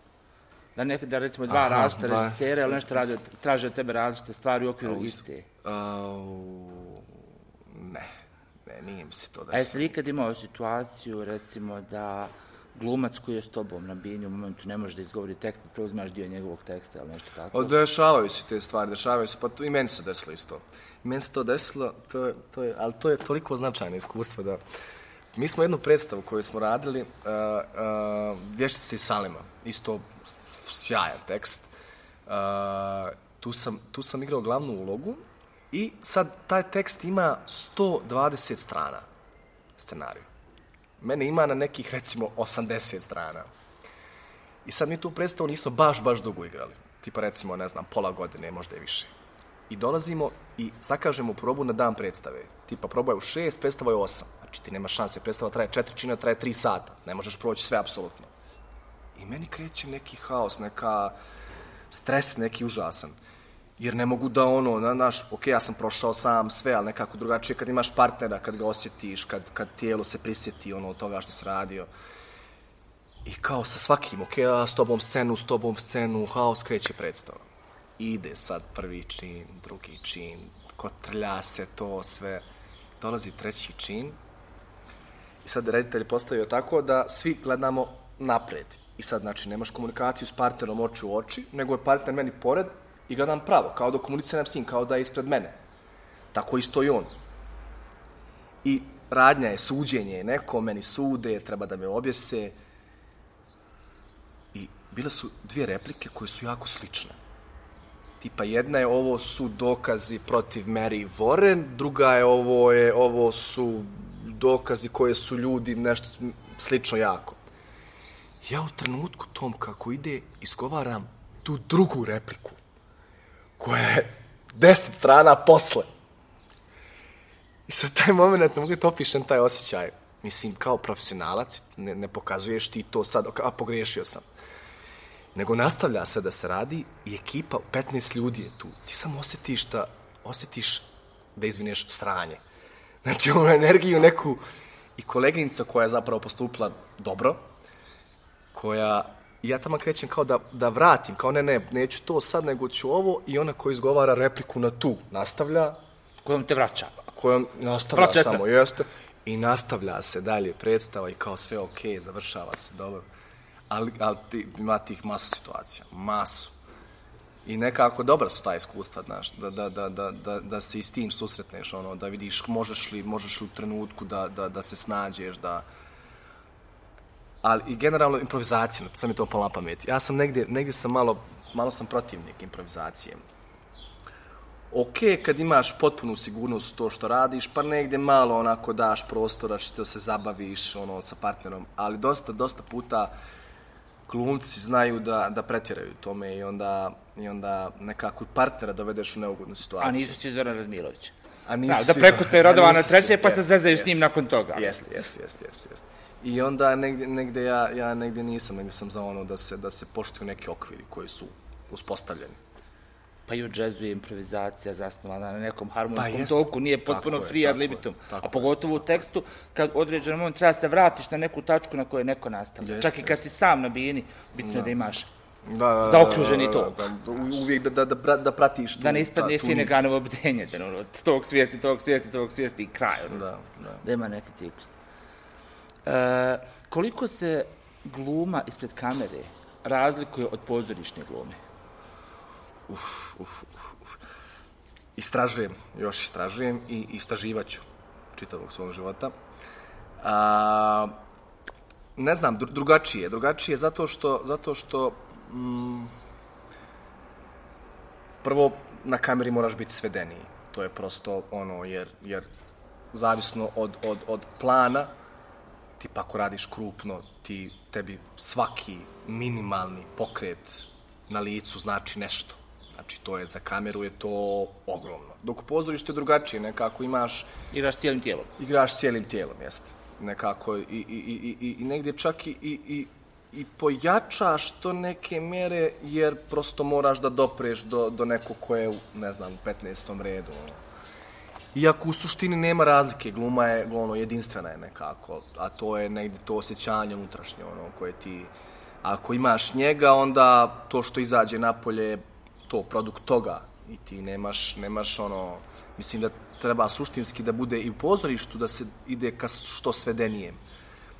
Da nekad, da recimo dva Aha, različite režisere, ali nešto radi, traže od tebe različite stvari u okviru uh, iste? Uh, ne, ne, nije mi se to desilo. A jesi li ikad imao situaciju, recimo, da glumac koji je s tobom na binju u momentu ne može da izgovori tekst, pa preuzmaš dio njegovog teksta ili nešto tako? O, dešavaju se te stvari, dešavaju se, pa to, i meni se desilo isto. I meni se to desilo, to je, to je, ali to je toliko značajno iskustvo da... Mi smo jednu predstavu koju smo radili, uh, uh, Vještice iz Salima, isto sjajan tekst. Uh, tu, sam, tu sam igrao glavnu ulogu i sad taj tekst ima 120 strana scenariju mene ima na nekih, recimo, 80 strana. I sad mi tu predstavu nismo baš, baš dugo igrali. Tipa, recimo, ne znam, pola godine, možda i više. I dolazimo i zakažemo probu na dan predstave. Tipa, proba je u šest, predstava je u osam. Znači, ti nema šanse, predstava traje četiri čina, traje tri sata. Ne možeš proći sve, apsolutno. I meni kreće neki haos, neka stres, neki užasan jer ne mogu da ono, na, naš, ok, ja sam prošao sam sve, ali nekako drugačije kad imaš partnera, kad ga osjetiš, kad, kad tijelo se prisjeti ono toga što se radio. I kao sa svakim, ok, ja s tobom scenu, s tobom scenu, haos kreće predstava. Ide sad prvi čin, drugi čin, kotrlja se to sve. Dolazi treći čin. I sad reditelj postavio tako da svi gledamo napred. I sad, znači, nemaš komunikaciju s partnerom oči u oči, nego je partner meni pored, i gledam pravo, kao da komuniciram s njim, kao da je ispred mene. Tako isto i on. I radnja je suđenje, neko meni sude, treba da me objese. I bile su dvije replike koje su jako slične. Tipa jedna je ovo su dokazi protiv Mary Warren, druga je ovo je ovo su dokazi koje su ljudi nešto slično jako. Ja u trenutku tom kako ide izgovaram tu drugu repliku koja je deset strana posle. I sad taj moment, ne mogu to opišem taj osjećaj. Mislim, kao profesionalac, ne, ne pokazuješ ti to sad, a pogriješio sam. Nego nastavlja sve da se radi i ekipa, 15 ljudi je tu. Ti samo osjetiš da, osjetiš da izvineš sranje. Znači, ono energiju neku... I koleginica koja je zapravo postupila dobro, koja ja tamo krećem kao da, da vratim, kao ne, ne, neću to sad, nego ću ovo, i ona koja izgovara repliku na tu, nastavlja. Kojom te vraća. Kojom nastavlja Vraćate. samo, jeste. I nastavlja se dalje predstava i kao sve ok, završava se, dobro. Ali, ali ti, ima tih masu situacija, masu. I nekako dobra su ta iskustva, znaš, da, da, da, da, da, da se i s tim susretneš, ono, da vidiš možeš li, možeš li u trenutku da, da, da se snađeš, da, ali i generalno improvizacija, sad mi to pala pamet. Ja sam negdje, negdje sam malo, malo sam protivnik improvizacije. Ok, kad imaš potpunu sigurnost to što radiš, pa negdje malo onako daš prostora što se zabaviš ono, sa partnerom, ali dosta, dosta puta glumci znaju da, da pretjeraju tome i onda, i onda nekako partnera dovedeš u neugodnu situaciju. A nisu će Zoran Radmilović. A Da, nisu da svi- prekucaju Radovana nisu svi, treće, pa se zezaju s njim nakon toga. Jeste, jeste, jeste, jeste, jeste. I onda negdje, negdje ja, ja negdje nisam, negdje sam za ono da se, da se poštuju neki okviri koji su uspostavljeni. Pa i u džezu je improvizacija zasnovana na nekom harmonijskom Pa jest. toku, nije potpuno Tako je, free ad je, libitum. tako A je. pogotovo u tekstu, kad određen moment treba se vratiš na neku tačku na kojoj neko nastavlja. Jeste, Čak i kad si sam na bini, bitno je da imaš Da, da, da, Zaokruženi da, tok. Da, da, uvijek da, da, da, da pratiš tu, da ne ispadne nit. Fineganovo bdenje, da ono, tog svijesti, tog svijesti, tog svijesti i kraj. Ono. Da, da. da ima neki ciklus. E, koliko se gluma ispred kamere razlikuje od pozorišne glume? Uf, uf, uf. Istražujem, još istražujem i istraživaću čitavog svog života. A, ne znam, dru- drugačije. Drugačije zato što, zato što mm, prvo na kameri moraš biti svedeniji. To je prosto ono, jer, jer zavisno od, od, od plana, tipa ako radiš krupno, ti, tebi svaki minimalni pokret na licu znači nešto. Znači, to je, za kameru je to ogromno. Dok u pozorištu je drugačije, nekako imaš, Igraš cijelim tijelom. igraš cijelim tijelom, jeste. Nekako i, i, i, i, i negdje čak i, i, i, i pojačaš to neke mjere, jer prosto moraš da dopreš do, do nekog ko je, ne znam, u 15. redu. ono. Iako u suštini nema razlike, gluma je ono, jedinstvena je nekako, a to je negdje to osjećanje unutrašnje, ono, koje ti... Ako imaš njega, onda to što izađe napolje je to, produkt toga. I ti nemaš, nemaš ono... Mislim da treba suštinski da bude i u pozorištu da se ide ka što svedenijem.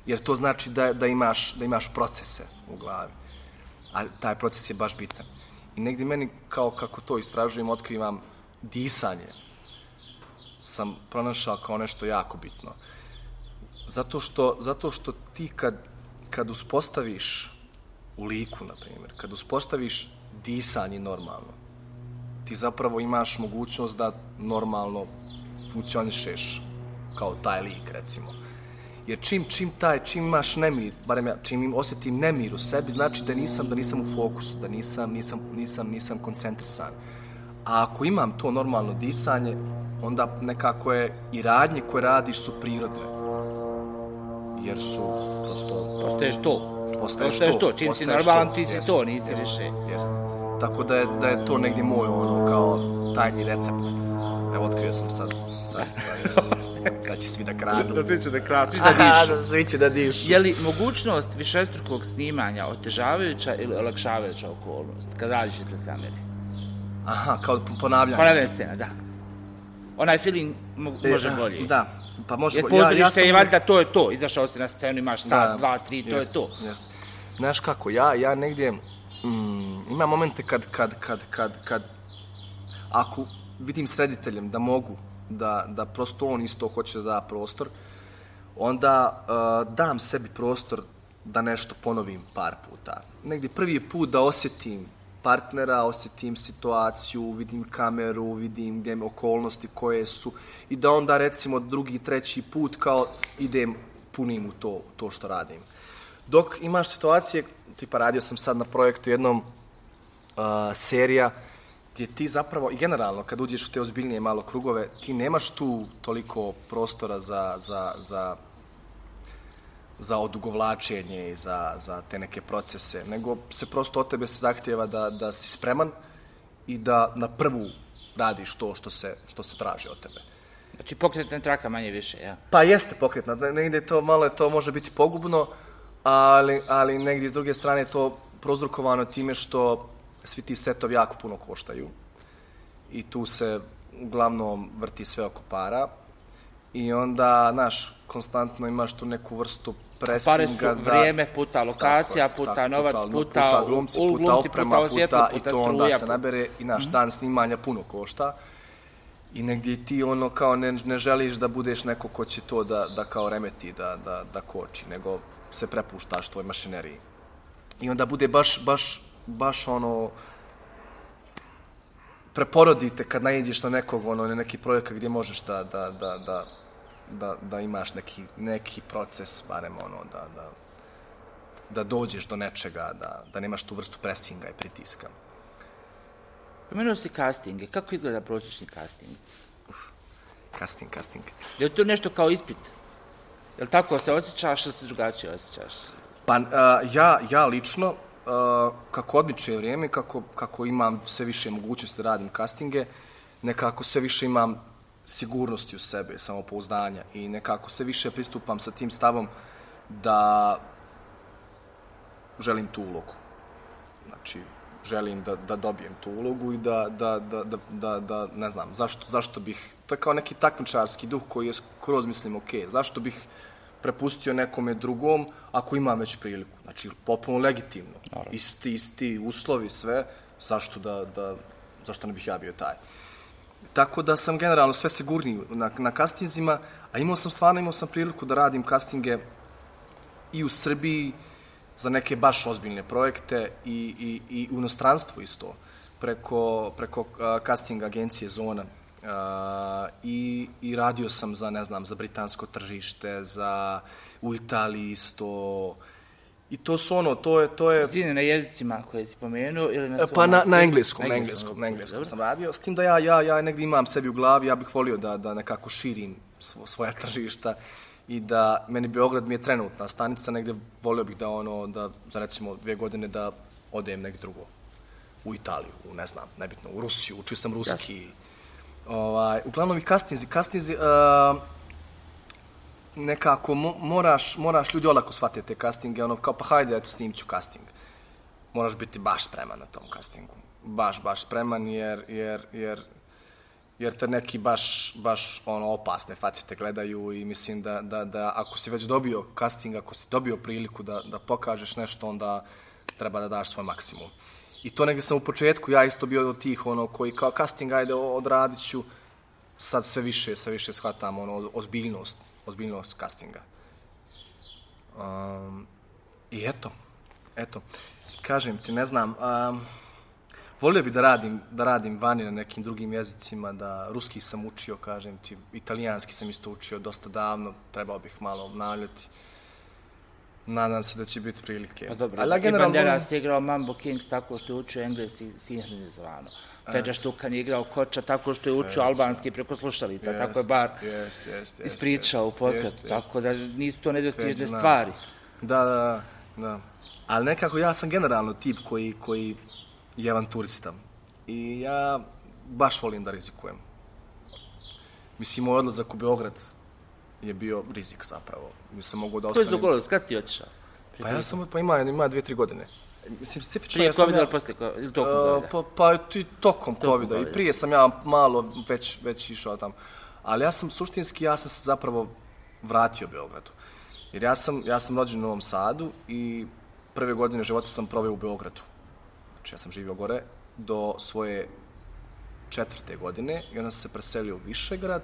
Jer to znači da, da, imaš, da imaš procese u glavi. A taj proces je baš bitan. I negdje meni, kao kako to istražujem, otkrivam disanje sam pronašao kao nešto jako bitno. Zato što, zato što ti kad, kad uspostaviš u liku, na primjer, kad uspostaviš disanje normalno, ti zapravo imaš mogućnost da normalno funkcionišeš kao taj lik, recimo. Jer čim, čim taj, čim imaš nemir, barem ja, čim im osjetim nemir u sebi, znači da nisam, da nisam u fokusu, da nisam, nisam, nisam, nisam koncentrisan. A ako imam to normalno disanje, onda nekako je i radnje koje radiš su prirodne. Jer su prosto Postaješ to. postaješ, Postaješ to. Čim si normalan, ti si to, nisi jeste, više. Jeste. Tako da je, da je to negdje moj ono kao tajni recept. Evo, otkrio sam sad. Sad, sad, [laughs] sad će svi da kradu. svi će da krasiš, [laughs] Aha, da svi će da dišu. Je li mogućnost višestrukog snimanja otežavajuća ili olakšavajuća okolnost kad radiš ispred kamere? Aha, kao ponavljanje. Ponavljanje scena, da. Onaj feeling mo- može E, bolje. Da, pa može Jer bolje. Ja, pozorište ja sam... je valjda to je to. Izašao si na scenu, imaš sat, dva, tri, to je jest, to. Jest. Znaš kako, ja, ja negdje mm, ima momente kad, kad, kad, kad, kad ako vidim s rediteljem da mogu, da, da prosto on isto hoće da da prostor, onda uh, dam sebi prostor da nešto ponovim par puta. Negdje prvi put da osjetim partnera, osjetim situaciju, vidim kameru, vidim gdje me okolnosti koje su i da onda recimo drugi, treći put kao idem punim u to, to što radim. Dok imaš situacije, tipa radio sam sad na projektu jednom uh, serija gdje ti zapravo, i generalno kad uđeš u te ozbiljnije malo krugove, ti nemaš tu toliko prostora za, za, za za odugovlačenje i za, za te neke procese, nego se prosto od tebe se zahtjeva da, da si spreman i da na prvu radiš to što se, što se traži od tebe. Znači pokretna traka manje više, ja? Pa jeste pokretna, negdje to malo je to može biti pogubno, ali, ali negdje s druge strane to prozrukovano time što svi ti setovi jako puno koštaju i tu se uglavnom vrti sve oko para i onda, naš, konstantno imaš tu neku vrstu presinga. Pare su da, vrijeme puta lokacija, tako, puta tako, novac, puta, puta, puta glumci, puta, puta oprema, puta, osvjetlo, puta, puta, i to onda struja, se nabere i naš mm -hmm. dan snimanja puno košta. I negdje ti ono kao ne, ne želiš da budeš neko ko će to da, da kao remeti, da, da, da koči, nego se prepuštaš tvoj mašineriji. I onda bude baš, baš, baš ono, preporodite kad najedeš na nekog, ono, na neki projekat gdje možeš da, da, da, da, da, da imaš neki, neki proces, barem ono, da, da, da dođeš do nečega, da, da nemaš tu vrstu presinga i pritiska. Pomenuo si castinge. Kako izgleda prosječni casting? Uf, casting, casting. Je li to nešto kao ispit? Je li tako se osjećaš ili se drugačije osjećaš? Pa uh, ja, ja lično, uh, kako odmiče vrijeme, kako, kako imam sve više mogućnosti da radim castinge, nekako sve više imam sigurnosti u sebe, samopouzdanja i nekako sve više pristupam sa tim stavom da želim tu ulogu. Znači, želim da, da dobijem tu ulogu i da, da, da, da, da, da ne znam, zašto, zašto bih, to je kao neki takmičarski duh koji je skroz mislim ok, zašto bih prepustio nekome drugom ako imam već priliku. Znači, popuno legitimno, Naravno. isti, isti uslovi, sve, zašto da, da, zašto ne bih ja bio taj. Tako da sam generalno sve sigurniji na, na castingzima, a imao sam stvarno imao sam priliku da radim castinge i u Srbiji za neke baš ozbiljne projekte i, i, i u inostranstvu isto preko, preko uh, casting agencije Zona. Uh, i, I radio sam za, ne znam, za britansko tržište, za u Italiji isto, I to su ono, to je... To je... Zine na jezicima koje si pomenuo ili na svom... Pa na, na engleskom, na engleskom, na engleskom sam radio. S tim da ja, ja, ja negdje imam sebi u glavi, ja bih volio da, da nekako širim svo, svoja [laughs] tržišta i da meni Beograd mi je trenutna stanica, negdje volio bih da ono, da za recimo dvije godine da odem negdje drugo. U Italiju, u ne znam, nebitno, u Rusiju, učio sam ruski. Ovaj, uglavnom i kastinzi, kastinzi, uh, nekako moraš, moraš ljudi olako shvatiti te castinge, ono kao pa hajde, eto snimit ću casting. Moraš biti baš spreman na tom castingu. Baš, baš spreman jer, jer, jer, jer te neki baš, baš ono opasne facite gledaju i mislim da, da, da ako si već dobio casting, ako si dobio priliku da, da pokažeš nešto, onda treba da daš svoj maksimum. I to negdje sam u početku, ja isto bio od tih ono koji kao casting, ajde odradit ću, sad sve više, sve više shvatam ono, ozbiljnost ozbiljnost castinga. Um, I eto, eto, kažem ti, ne znam, um, volio bi da radim, da radim vani na nekim drugim jezicima, da ruski sam učio, kažem ti, italijanski sam isto učio dosta davno, trebao bih malo obnavljati. Nadam se da će biti prilike. Pa dobro, Ali, generalno... I Banderas je igrao Mambo Kings tako što je učio engleski sinhronizovano. Peđa Štukan je igrao Koča tako što je učio albanski preko slušalica, jest, tako je bar jest, jest, jest, ispričao u podcastu, tako da nisu to nedostižne stvari. Da, da, da. Ali nekako ja sam generalno tip koji, koji je avanturista. I ja baš volim da rizikujem. Mislim, moj odlazak u Beograd je bio rizik zapravo. Mi sam mogu da ostanem... Ko je zdogodio? Kad ti otišao? Pa ja sam, pa ima, ima dvije, tri godine. Mislim, specifično prije COVID-a ili poslije ili tokom COVID-a? Pa, pa ti tokom COVID-a. I prije sam ja malo već, već išao tamo. Ali ja sam suštinski, ja sam se zapravo vratio Beogradu. Jer ja sam, ja sam rođen u Novom Sadu i prve godine života sam proveo u Beogradu. Znači ja sam živio gore do svoje četvrte godine i onda sam se preselio u Višegrad,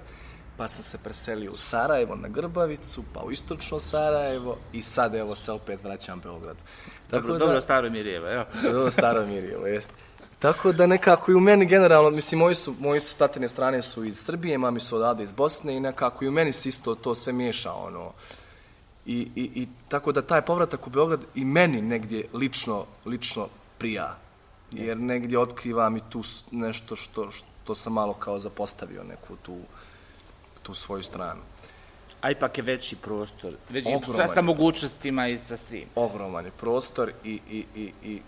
pa sam se preselio u Sarajevo na Grbavicu, pa u istočno Sarajevo i sad evo se opet vraćam Beogradu. Tako dobro, da, dobro staro Mirjevo, evo. Dobro staro Mirjevo, jest. Tako da nekako i u meni generalno, mislim, moji su, moji su tatine strane su iz Srbije, mami su odade iz Bosne i nekako i u meni se isto to sve miješa, ono. I, i, i tako da taj povratak u Beograd i meni negdje lično, lično prija. Jer negdje otkrivam i tu nešto što, što sam malo kao zapostavio, neku tu, tu svoju stranu. A ipak je veći prostor, veći Ogroman sa mogućnostima i sa svim. Ogroman je prostor i, i, i, i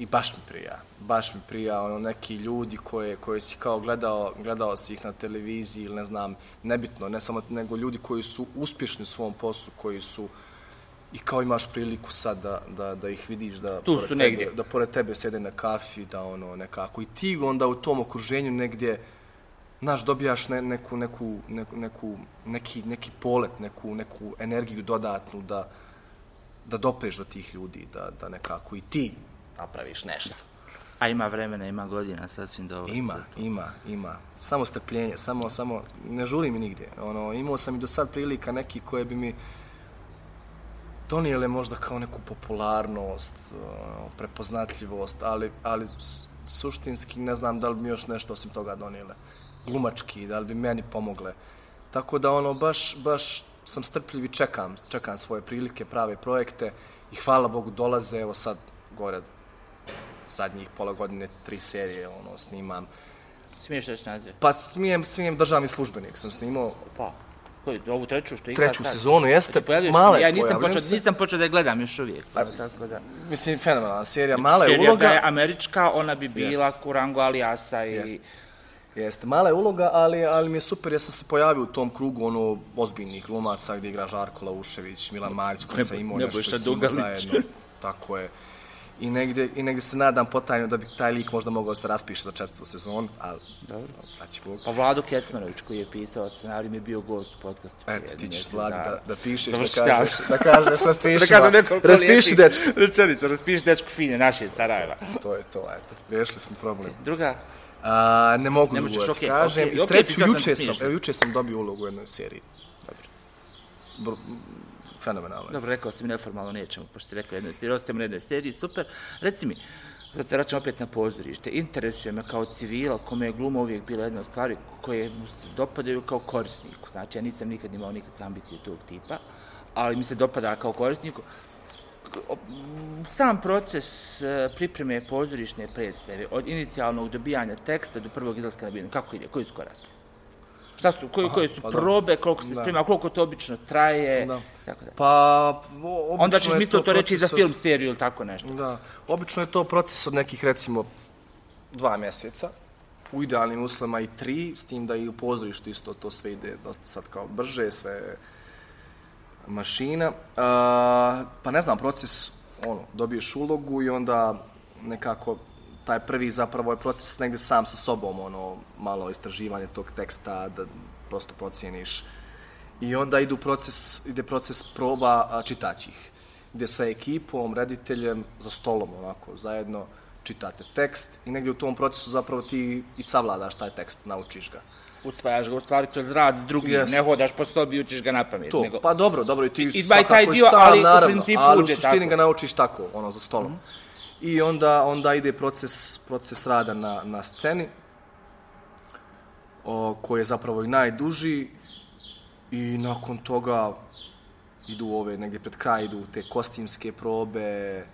i baš mi prija, baš mi prija, ono, neki ljudi koje, koje si kao gledao, gledao si ih na televiziji ili ne znam, nebitno, ne samo, nego ljudi koji su uspješni u svom poslu, koji su i kao imaš priliku sad da, da, da ih vidiš da tu su tebe, negdje. da pored tebe sede na kafi, da ono nekako i ti onda u tom okruženju negdje znaš, dobijaš ne, neku, neku, neku, neku, neki, neki polet, neku, neku energiju dodatnu da, da dopreš do tih ljudi, da, da nekako i ti napraviš nešto. A ima vremena, ima godina, sasvim dobro. Ima, ima, ima. Samo strpljenje, samo, samo, ne žuri mi nigdje. Ono, imao sam i do sad prilika neki koje bi mi donijele možda kao neku popularnost, ono, prepoznatljivost, ali, ali suštinski ne znam da li mi još nešto osim toga donijele. Glumački, da li bi meni pomogle. Tako da ono, baš, baš sam strpljiv i čekam, čekam svoje prilike, prave projekte i hvala Bogu dolaze, evo sad gore zadnjih pola godine tri serije ono snimam. Smiješ reći naziv? Pa smijem, smijem državni službenik sam snimao. Pa, koji, ovu treću što igra Treću sad. sezonu, jeste, znači, male, Ja nisam počeo, nisam počeo da je gledam još uvijek. Pa, tako da. Mislim, fenomenalna serija, mala je uloga. Serija je američka, ona bi bila jest. Kurango Alijasa i... Jest. Jeste, mala je uloga, ali, ali mi je super, ja sam se pojavio u tom krugu ono ozbiljnih glumaca gdje igra Žarko Laušević, Milan Marić, koji sam imao nešto s njima zajedno. Tako je i negdje, i negdje se nadam potajno da bi taj lik možda mogao se raspiše za četvrtu sezonu, ali Dobro. Znači, Bog. Pa Vlado Kecmanović koji je pisao scenarij mi je bio gost u podcastu. Eto, ti ćeš Vladi da, da pišeš, da kažeš, da kažeš, raspiši, da kažem nekoliko raspiši dečku. Rečenicu, raspiši dečku fine, naše Sarajeva. To je to, eto, vješli smo problem. Druga? A, ne mogu ne da okay, kažem. Okay, I treću, okay, juče sam, evo, juče sam dobio ulogu u jednoj seriji. Dobro fenomenalno. Dobro, rekao si mi neformalno nećemo, pošto si rekao jednoj seriji, ostajemo na jednoj seriji, super. Reci mi, sad se vraćam opet na pozorište, interesuje me kao civila, kome je gluma uvijek bila jedna stvari koje mu se dopadaju kao korisniku. Znači, ja nisam nikad imao nikakve ambicije tog tipa, ali mi se dopada kao korisniku. Sam proces e, pripreme pozorišne predstave, od inicijalnog dobijanja teksta do prvog izlaska na binu, kako ide, koji su koraci? Šta su, koji, koje su pa probe, da. koliko se sprema, koliko to obično traje, da. tako da. Pa, obično Onda ćeš mi to, to reći za film, seriju ili tako nešto. Da, obično je to proces od nekih, recimo, dva mjeseca, u idealnim uslovima i tri, s tim da i u pozorištu isto to sve ide dosta sad kao brže, sve mašina. Uh, pa ne znam, proces, ono, dobiješ ulogu i onda nekako taj prvi zapravo je proces negdje sam sa sobom, ono, malo istraživanje tog teksta, da prosto procijeniš. I onda idu proces, ide proces proba čitaćih, gdje sa ekipom, rediteljem, za stolom, onako, zajedno čitate tekst i negdje u tom procesu zapravo ti i savladaš taj tekst, naučiš ga. Usvajaš ga u stvari kroz rad s drugim, yes. ne hodaš po sobi i učiš ga na pamet. To, nego... pa dobro, dobro, i ti I, taj dio, sam, ali naravno, u principu ali u suštini ga naučiš tako, ono, za stolom. Mm -hmm i onda onda ide proces proces rada na na sceni o koji je zapravo i najduži i nakon toga idu ove negdje pred kraj idu te kostimske probe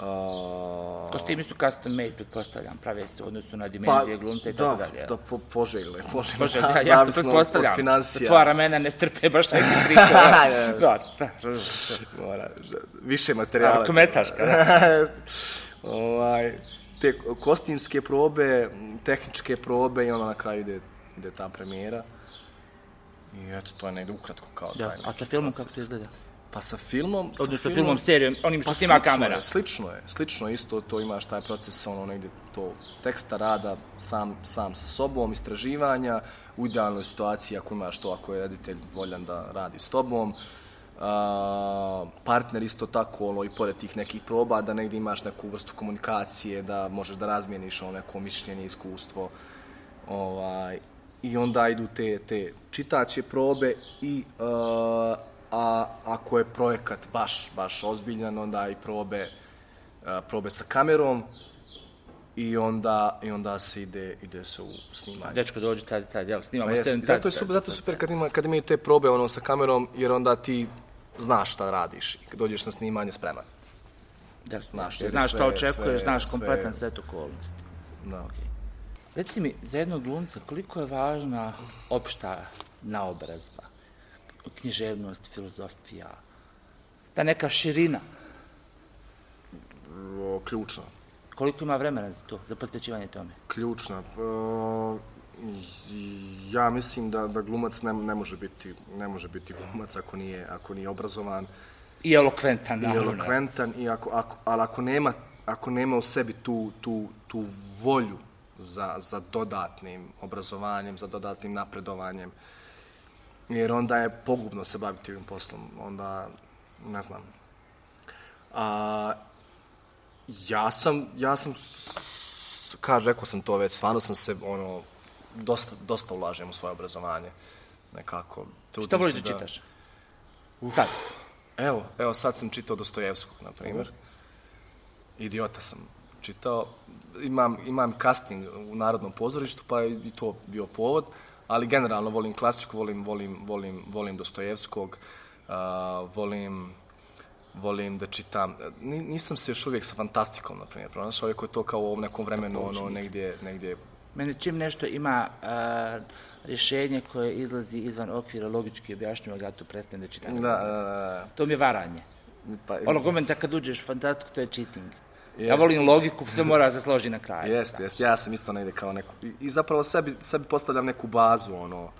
Uh, Kostimi su custom made, pretpostavljam, prave se odnosno na dimenzije pa, glumca i tako dalje. Da, po, poželjle, poželjle, Poželj, ja, ja od financija. Tvoja ramena ne trpe baš neki trikova. [laughs] da, da, Mora, više materijala. Kometaška, da. [laughs] ovaj, te kostimske probe, tehničke probe i onda na kraju ide, ide ta premijera. I eto, to je negdje ukratko kao taj. a sa filmom kako se izgleda? Pa sa filmom... Sa Odnosno filmom, filmom serijom, onim što pa snima kamera. Je, slično je, slično je isto, to imaš taj proces, ono negdje to teksta rada sam, sam sa sobom, istraživanja, u idealnoj situaciji ako imaš to, ako je editelj voljan da radi s tobom, a, partner isto tako, ono, i pored tih nekih proba, da negdje imaš neku vrstu komunikacije, da možeš da razmijeniš ono neko mišljenje, iskustvo, ovaj, i onda idu te, te čitaće probe i a, a ako je projekat baš, baš ozbiljan, onda i probe, probe sa kamerom, i onda i onda se ide ide se u snimanje. Dečko dođe tad tad, jel, snimamo Pa scenu tad, zato je super, zato je super kad ima kad imaju te probe ono sa kamerom jer onda ti znaš šta radiš i kad dođeš na snimanje spreman. Da, Znaš, znaš, jer znaš sve- šta očekuješ, sve- znaš sve- kompletan set okolnosti. Da. Reci mi, za jednog glumca, koliko je važna opšta naobrazba, književnost, filozofija, ta neka širina, O, ključno. koliko ima vremena za to, za posvećivanje tome? Ključno. O, ja mislim da da glumac ne, ne može biti ne može biti glumac ako nije ako nije obrazovan I elokventan, i elokventan i ako, ako ali ako nema ako nema u sebi tu tu tu volju za za dodatnim obrazovanjem, za dodatnim napredovanjem, jer onda je pogubno se baviti ovim poslom, onda, ne znam. A, ja sam, ja sam, kaže, rekao sam to već, stvarno sam se, ono, dosta, dosta ulažem u svoje obrazovanje, nekako. trudim Šta voliš da čitaš? Sad. Evo, evo sad sam čitao Dostojevskog, na primjer. Idiota sam čitao. Imam, imam casting u Narodnom pozorištu, pa je i to bio povod, ali generalno volim klasiku, volim, volim, volim, volim Dostojevskog, uh, volim, volim da čitam. Ni, nisam se još uvijek sa fantastikom, na primjer, pronašao, iako je to kao u ovom nekom vremenu, ono, negdje, negdje Mene čim nešto ima a, rješenje koje izlazi izvan okvira logički objašnjivo, ja to prestanem da čitam. Da, da, da. To mi je varanje. Pa, Ono momenta kad uđeš fantastiku, to je cheating. Ja Jest. volim logiku, sve mora se složi na kraju. Jeste, jeste. Ja sam isto negdje kao neku... I, i zapravo sebi, sebi postavljam neku bazu, ono,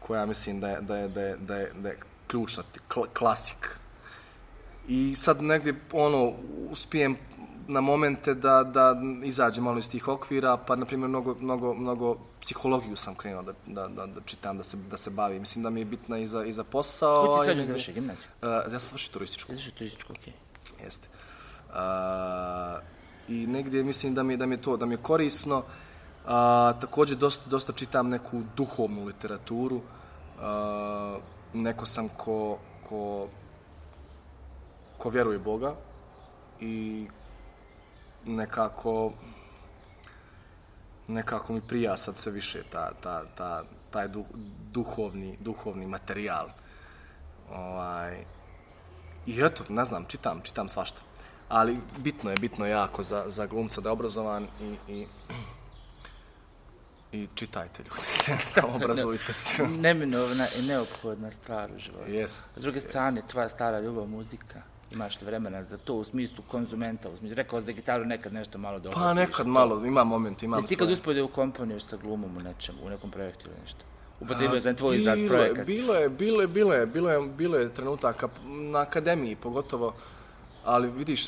koja mislim da je, da je, da je, da je, da je ključna, kl, klasik. I sad negdje, ono, uspijem na momente da, da izađem malo iz tih okvira, pa, na primjer, mnogo, mnogo, mnogo psihologiju sam krenuo da, da, da, da čitam, da se, da se bavim. Mislim da mi je bitna i za, i za posao. Ko a ti sad negdje- završio gimnaziju? Uh, ja sam završio turističku. Završio turističku, okej. Jeste. A, I negdje mislim da mi, da mi je to, da mi je korisno. A, također dosta, dosta čitam neku duhovnu literaturu. A, neko sam ko, ko, ko vjeruje Boga i nekako nekako mi prija sad sve više ta, ta, ta, taj du, duhovni, duhovni materijal. Ovaj, I eto, ne znam, čitam, čitam svašta. Ali bitno je, bitno je jako za, za glumca da je obrazovan i, i, i čitajte ljudi, [laughs] obrazujte se. Neminovna i neophodna stvar u životu. Jest, S druge strane, tvoja stara ljubav muzika, imaš li vremena za to u smislu konzumenta, u smislu, rekao si da gitaru nekad nešto malo dobro. Pa nekad malo, ima moment, imam Jesi ti kad uspio da ukomponuješ sa glumom u nečemu, u nekom projektu ili nešto? Upotrebio sam tvoj izraz projekat. bilo je, bilo je, bilo je, bilo je, bilo je trenutaka na akademiji pogotovo, ali vidiš,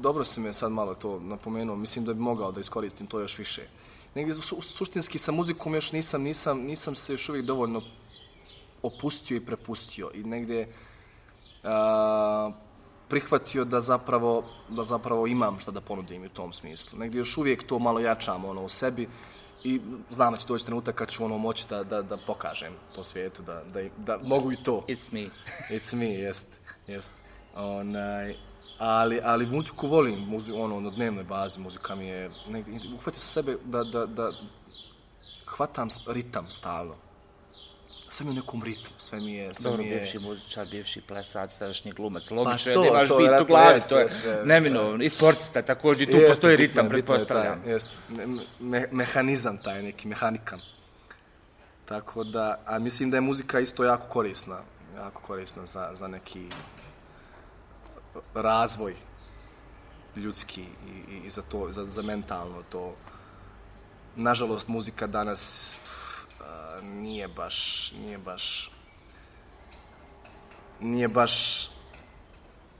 dobro si me sad malo to napomenuo, mislim da bi mogao da iskoristim to još više. Negdje su, suštinski sa muzikom još nisam, nisam, nisam se još uvijek dovoljno opustio i prepustio i negdje a, prihvatio da zapravo, da zapravo imam šta da ponudim u tom smislu. Negdje još uvijek to malo jačam ono, u sebi i znam da će doći trenutak kad ću ono moći da, da, da pokažem to svijetu, da, da, da mogu i to. It's me. It's me, jest, jest. Onaj, ali, ali muziku volim, muzi, ono, na dnevnoj bazi muzika mi je, negdje, uhvatio sam sebe da, da, da hvatam ritam stalno. Sve mi je u nekom ritmu, sve mi je, sve Dobro, mi je... bivši muzičar, bivši plesač, sadašnji glumac. Logično je to, da imaš to, bit u glavi, jest, to je jest, jest, neminovno. I sportista također, tu Jeste, postoji bitno ritam, je, je pretpostavljam. Taj, jest, me, mehanizam taj neki, mehanika. Tako da, a mislim da je muzika isto jako korisna, jako korisna za, za neki razvoj ljudski i, i, i za to, za, za mentalno to. Nažalost, muzika danas a, nije baš, nije baš, nije baš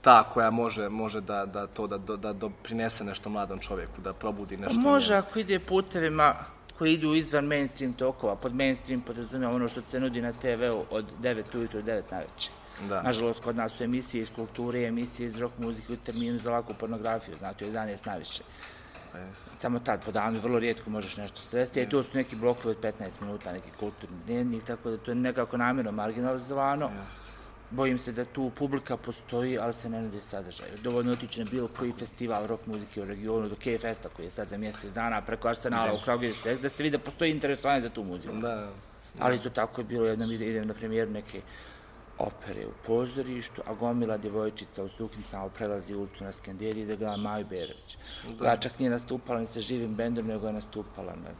ta koja može, može da, da to da, da, da doprinese nešto mladom čovjeku, da probudi nešto. u njemu. Može ako ide putevima koji idu izvan mainstream tokova, pod mainstream podrazumijem ono što se nudi na TV-u od 9 ujutro do 9 na večer. Da. Nažalost, kod nas su emisije iz kulture, emisije iz rock muzike u terminu za laku pornografiju, znači od 11 najviše. Jest. Samo tad po danu vrlo rijetko možeš nešto sresti, i to su neki blokovi od 15 minuta, neki kulturni dnevnik, tako da to je nekako namjerno marginalizovano. Jest. Bojim se da tu publika postoji, ali se ne nudi sadržaj. Dovoljno otići na bilo koji festival rock muzike u regionu, do K-Festa koji je sad za mjesec dana, preko Arsenala u Kragujevcu, da se vidi da postoji interesovanje za tu muziku. Da, Ali isto tako je bilo jednom ide- idem na premijeru neke opere u pozorištu, a gomila djevojčica u suknicama prelazi ulicu na Skanderiji da gleda Maju Berović. Da. čak nije nastupala ni sa živim bendom, nego je nastupala na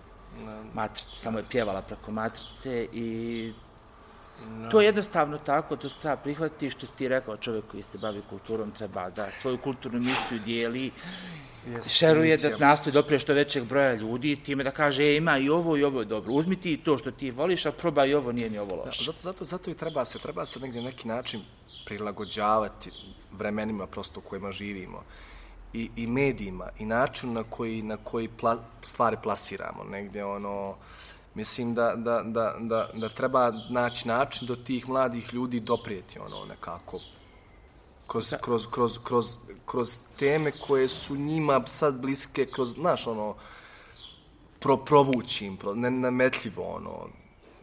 matricu, samo je pjevala preko matrice i To je jednostavno tako, to se treba prihvatiti, što si ti rekao, čovjek koji se bavi kulturom treba da svoju kulturnu misiju dijeli, Jest, šeruje da nastoji doprije što većeg broja ljudi, time da kaže, e, ima i ovo i ovo je dobro. Uzmi ti to što ti voliš, a probaj i ovo, nije ni ovo loše. Zato, zato, zato i treba se, treba se negdje neki način prilagođavati vremenima prosto u kojima živimo i, i medijima i način na koji, na koji pla, stvari plasiramo. Negdje ono, mislim da, da, da, da, da treba naći način do tih mladih ljudi doprijeti ono nekako kroz, kroz, kroz, kroz, kroz teme koje su njima sad bliske, kroz, znaš, ono, pro, provući im, pro, ne, nametljivo, ono,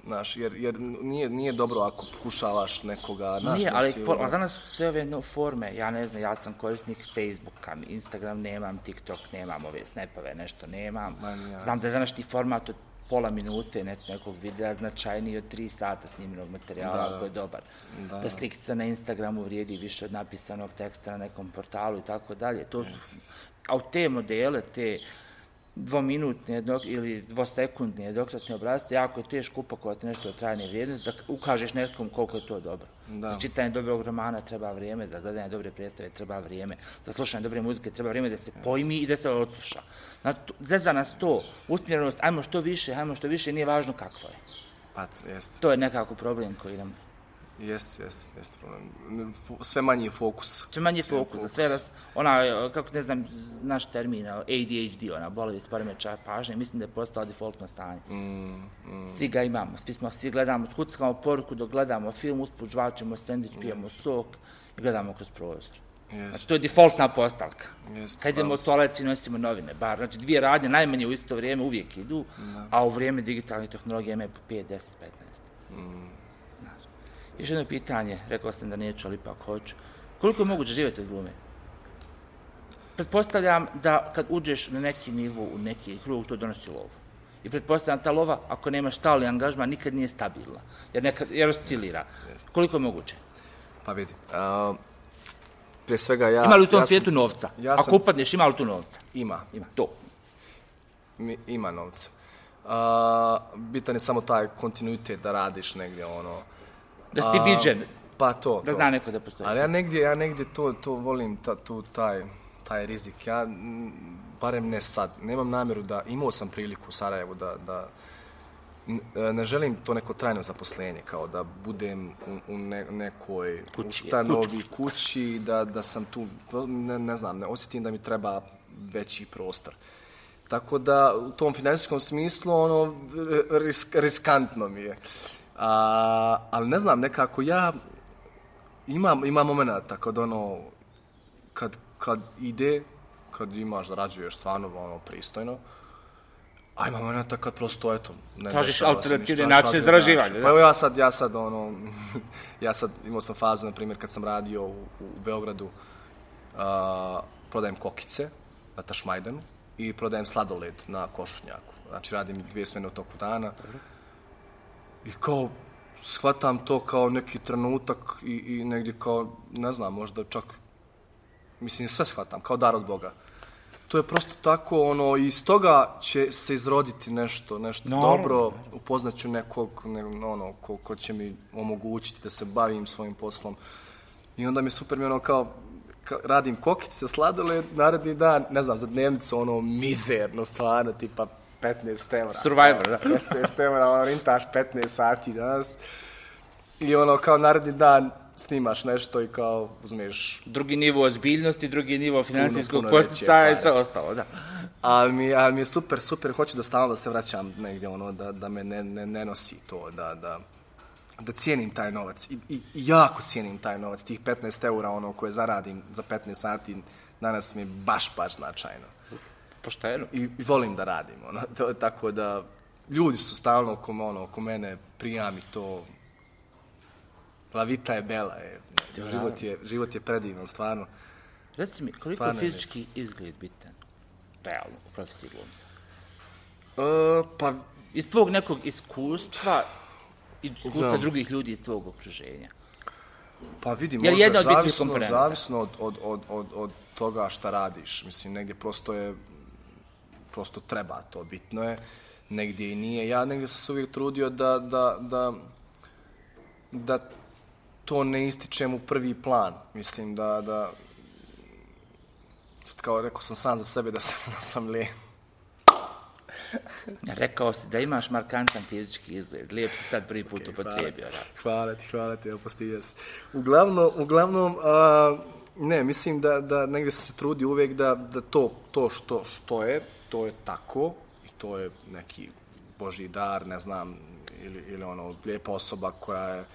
znaš, jer, jer nije, nije dobro ako pokušavaš nekoga, znaš, Nije, ali si, for, ono- a danas su sve ove no, forme, ja ne znam, ja sam korisnik Facebooka, Instagram nemam, TikTok nemam, ove snapove nešto nemam. Ma, ja. Znam da je današnji format od pola minute net, nekog videa značajniji od tri sata snimljenog materijala, Da. ako je dobar. Da. da slikica na Instagramu vrijedi više od napisanog teksta na nekom portalu i tako dalje. To su, a u te modele, te dvominutne dok, ili dvosekundne jednokratne obrazce, jako je teško upakovati nešto od trajne vrijednosti, da ukažeš nekom koliko je to dobro. Da. Za čitanje dobrog romana treba vrijeme, za gledanje dobre predstave treba vrijeme, za slušanje dobre muzike treba vrijeme da se pojmi i da se odsluša. Zezda nas to, usmjerenost, ajmo što više, ajmo što više, nije važno kakvo je. Pa, jest, To je nekako problem koji nam... jest, jest, jest problem. Sve manji je fokus. Sve manje fokus, za sve raz, ona, e, kako ne znam, naš termin, e, ADHD, ona bolevi s poremećaja pažnje, mislim da je postao defaultno stanje. Mm, mm. Svi ga imamo, svi smo, svi gledamo, skuckamo poruku dok gledamo film, usput žvačemo sandvič, pijemo sok i gledamo kroz prozor. Znači, Jest, to je defaultna postavka. Jest, Kad idemo u toalet i nosimo novine, bar. Znači, dvije radnje najmanje u isto vrijeme uvijek idu, a u vrijeme digitalnih tehnologija imaju po 5, 10, 15. Mm. Još jedno pitanje, rekao sam da neću, ali ipak hoću. Koliko je moguće živjeti od glume? Pretpostavljam da kad uđeš na neki nivu, u neki krug, to donosi lovu. I pretpostavljam ta lova, ako nemaš stalni angažman, nikad nije stabilna, jer, nekad, jer oscilira. jest. Koliko je moguće? pa vidi. Uh, prije svega ja... Ima li u tom ja sam- svijetu novca? ja Ako sam- upadneš, ima li tu novca? Ima. Ima, to. Mi, ima novca. Uh, bitan je samo taj kontinuitet da radiš negdje, ono... Da si A, viđen, Pa to, da to. zna neko da postoji. Ali ja negdje, ja negdje to, to volim, ta, tu, taj, taj rizik. Ja, barem ne sad, nemam namjeru da, imao sam priliku u Sarajevu da, da e, ne želim to neko trajno zaposlenje, kao da budem u, u ne, nekoj Kući, ustanovi, kući, da, da sam tu, ne, ne znam, ne osjetim da mi treba veći prostor. Tako da u tom financijskom smislu ono risk, riskantno mi je. A, ali ne znam, nekako ja imam, ima momenata kad ono, kad, kad ide, kad imaš, zarađuješ stvarno ono pristojno, a ima momenata kad prosto, eto, ne Tražiš alternativne načine da? Pa evo ja sad, ja sad, ono, [laughs] ja sad imao sam fazu, na primjer, kad sam radio u, u Beogradu, a, prodajem kokice na Tašmajdanu i prodajem sladoled na Košutnjaku. Znači, radim dvije smene u toku dana. I kao, shvatam to kao neki trenutak i, i negdje kao, ne znam, možda čak, mislim, sve shvatam, kao dar od Boga. To je prosto tako, ono, i iz toga će se izroditi nešto, nešto Naravno, dobro, upoznaću nekog, ne, ono, ko, ko će mi omogućiti da se bavim svojim poslom. I onda mi je super, mi ono kao, kao radim kokice, sladole, naredni dan, ne znam, za dnevnicu, ono, mizerno, stvarno, tipa 15 evra. Survivor, da. [laughs] 15 evra, ono, rintaš 15 sati danas. I ono, kao naredni dan snimaš nešto i kao uzmeš Drugi nivo ozbiljnosti, drugi nivo financijskog posticaja i sve ostalo, da. Ali mi, ali mi je super, super, hoću da stalno da se vraćam negdje, ono, da, da me ne, ne, ne nosi to, da, da da cijenim taj novac. I, i jako cijenim taj novac. Tih 15 eura ono koje zaradim za 15 sati danas mi je baš, baš značajno. Pošteno. I, i volim da radim. Ono, [laughs] to, tako da ljudi su stalno oko, ono, oko mene, prija mi to. La vita je bela. Je. Život, je, život je predivan, stvarno. Reci mi, koliko Stvarno je je fizički izgled bitan? Realno, u profesiji glumca. Uh, pa Iz tvog nekog iskustva i iskustva Znam. drugih ljudi iz tvog okruženja. Pa vidi, možda jedna od bitnih zavisno, zavisno od, od, od, od, od toga šta radiš. Mislim, negdje prosto je, prosto treba to, bitno je, negdje i nije. Ja negdje sam se uvijek trudio da, da, da, da to ne ističem u prvi plan. Mislim da, da sad kao rekao sam sam za sebe da sam, da sam lijen. [laughs] Rekao si da imaš markantan fizički izgled. Lijep si sad prvi put upotrijebio. da. Hvala ti, hvala ti, si. Uglavnom, uglavnom, a, ne, mislim da, da negdje sam se trudi uvijek da, da to, to što, što je, to je tako i to je neki božji dar, ne znam, ili, ili ono, lijepa osoba koja je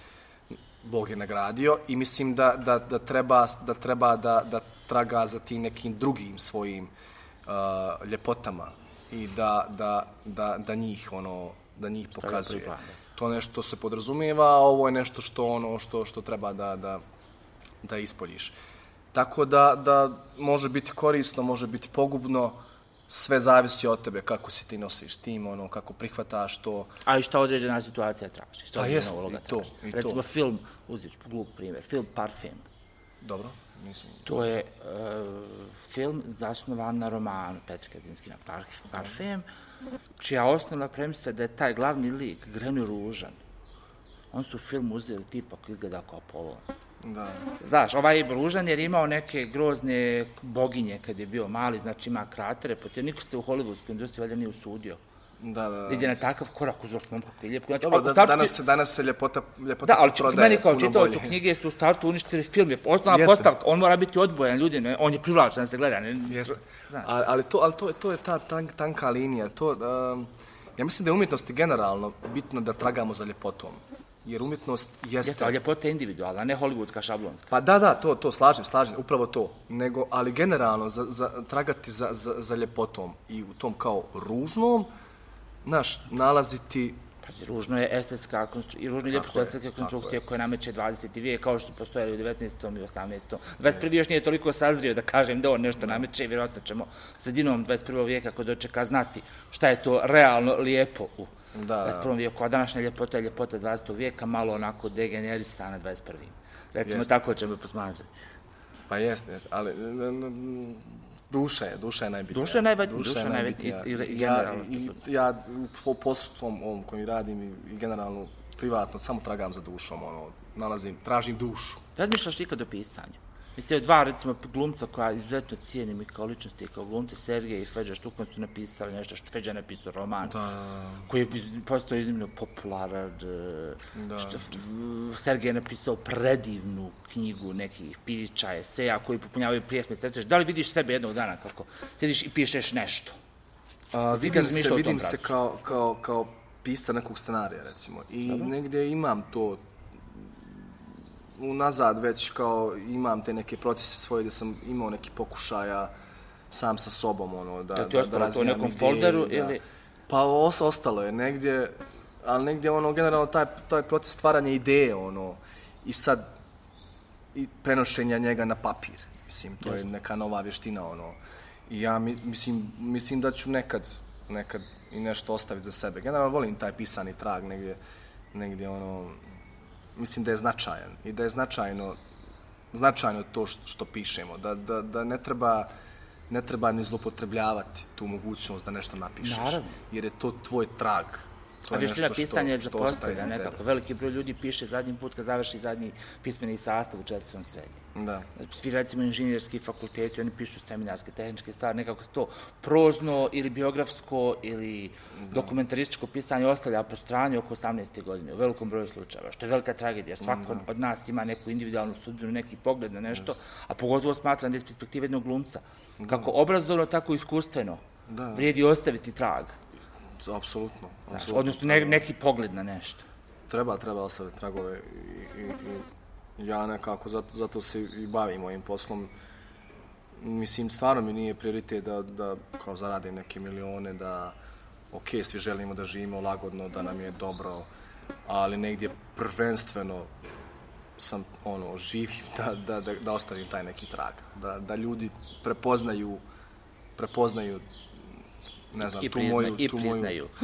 Bog je nagradio i mislim da, da, da treba, da, treba da, da traga za tim nekim drugim svojim uh, ljepotama i da, da, da, da njih ono da njih pokazuje. To nešto se podrazumijeva, a ovo je nešto što ono što što treba da da da ispoljiš. Tako da da može biti korisno, može biti pogubno, sve zavisi od tebe kako se ti nosiš tim, ono kako prihvataš to. A i šta određena situacija traži? Šta Pa određena jest, uloga to, traži? i to. Recimo film, uzet ću glup primjer, film Parfum. Dobro, mislim. To je uh, film zasnovan na romanu Petra Kazinski na par, Parfum, čija osnovna premisa je da je taj glavni lik, Grenu Ružan, on su film uzeli tipa koji izgleda kao Apollo. Da. Znaš, ovaj Ružan je imao neke grozne boginje kad je bio mali, znači ima kratere, potje niko se u hollywoodskoj industriji valjda nije usudio. Da, da, da. Ide na takav korak uz osmom kako je lijep. Znači, Dobro, da, startu danas, se, danas se ljepota, ljepota Da, ali se prodaje meni kao puno čitaocu bolje. knjige su u startu uništili film. Je osnovna Jeste. postavka, on mora biti odbojan ljudi, ne? on je privlačan da se gleda. Ne? Jeste. Znaš. Ali, ali, to, ali to, to je ta tan, tanka linija. To, um, ja mislim da je umjetnosti generalno bitno da tragamo za ljepotom. Jer umjetnost jeste... Jeste, ali ljepota je individualna, ne hollywoodska šablonska. Pa da, da, to, to, slažem, slažem, upravo to. Nego, ali generalno, za, za, tragati za, za, za ljepotom i u tom kao ružnom, znaš, nalaziti Pazi, ružno je estetska konstrukcija, i ružno je tako konstrukcije koje nameće 20. vijek, kao što su postojali u 19. i 18. 21. još nije toliko sazrio da kažem da on nešto nameće, vjerojatno ćemo sredinom 21. vijeka ko dočeka znati šta je to realno lijepo u Da, da. 21. vijeku, a današnja ljepota je ljepota 20. vijeka, malo onako degenerisana 21. Recimo, Jeste. tako ćemo posmatrati. Pa jeste, jeste, ali duša je, duša je najbitnija. Duša je najbitnija, duša je najbitnija i- i ja, generalno i, što ja po poslu svom ovom koji radim i, i generalno privatno samo tragam za dušom, ono, nalazim, tražim dušu. Razmišljaš ti ikad o pisanju? Mislim, dva, recimo, glumca koja izuzetno cijenim i kao ličnosti, i kao glumci, Sergej i Feđa Štukan su napisali nešto što Feđa napisao roman, Da, koji je postao iznimno popularan. Da. Što, Sergej je napisao predivnu knjigu nekih priča, eseja koji popunjavaju pjesme. Sreteš, Da li vidiš sebe jednog dana kako sediš i pišeš nešto? A, vidim se, vidim se kao, kao, kao pisa nekog scenarija, recimo. I negdje imam to unazad već kao imam te neke procese svoje gdje sam imao neki pokušaja sam sa sobom, ono, da, Da ostalo to u razvijam nekom folderu da. ili- Pa os, ostalo je negdje, ali negdje ono, generalno taj, taj proces stvaranja ideje, ono, i sad, i prenošenja njega na papir. Mislim, to je neka nova vještina, ono. I ja mi- mislim, mislim da ću nekad, nekad i nešto ostaviti za sebe. Generalno volim taj pisani trag negdje, negdje ono, mislim da je značajan i da je značajno, značajno to što, što pišemo, da, da, da ne treba ne treba ni zlopotrebljavati tu mogućnost da nešto napišeš. Naravno. Jer je to tvoj trag. To je nešto pisanja je što, što ostaje za tebe. nekako. Veliki broj ljudi piše zadnji put kad završi zadnji pismeni sastav u četvrtom srednji. Da. Svi recimo inženjerski fakulteti, oni pišu seminarske, tehničke stvari, nekako se to prozno ili biografsko ili dokumentarističko pisanje ostavlja po strani oko 18. godine, u velikom broju slučajeva, što je velika tragedija. Svako od nas ima neku individualnu sudbinu, neki pogled na nešto, a pogotovo smatram da iz perspektive jednog glumca, kako obrazovno, tako i iskustveno, vrijedi ostaviti trag. Apsolutno. Znaš, apsolutno. odnosno ne, neki pogled na nešto. treba, treba ostaviti tragove i, i, i ja nekako zato, zato se i bavim ovim poslom. Mislim, stvarno mi nije prioritet da, da kao zaradim neke milione, da ok, svi želimo da živimo lagodno, da nam je dobro, ali negdje prvenstveno sam ono živim [laughs] da, da, da, da ostavim taj neki trag, da, da ljudi prepoznaju prepoznaju ne znam, I, tu moju... i tu priznaju. [laughs]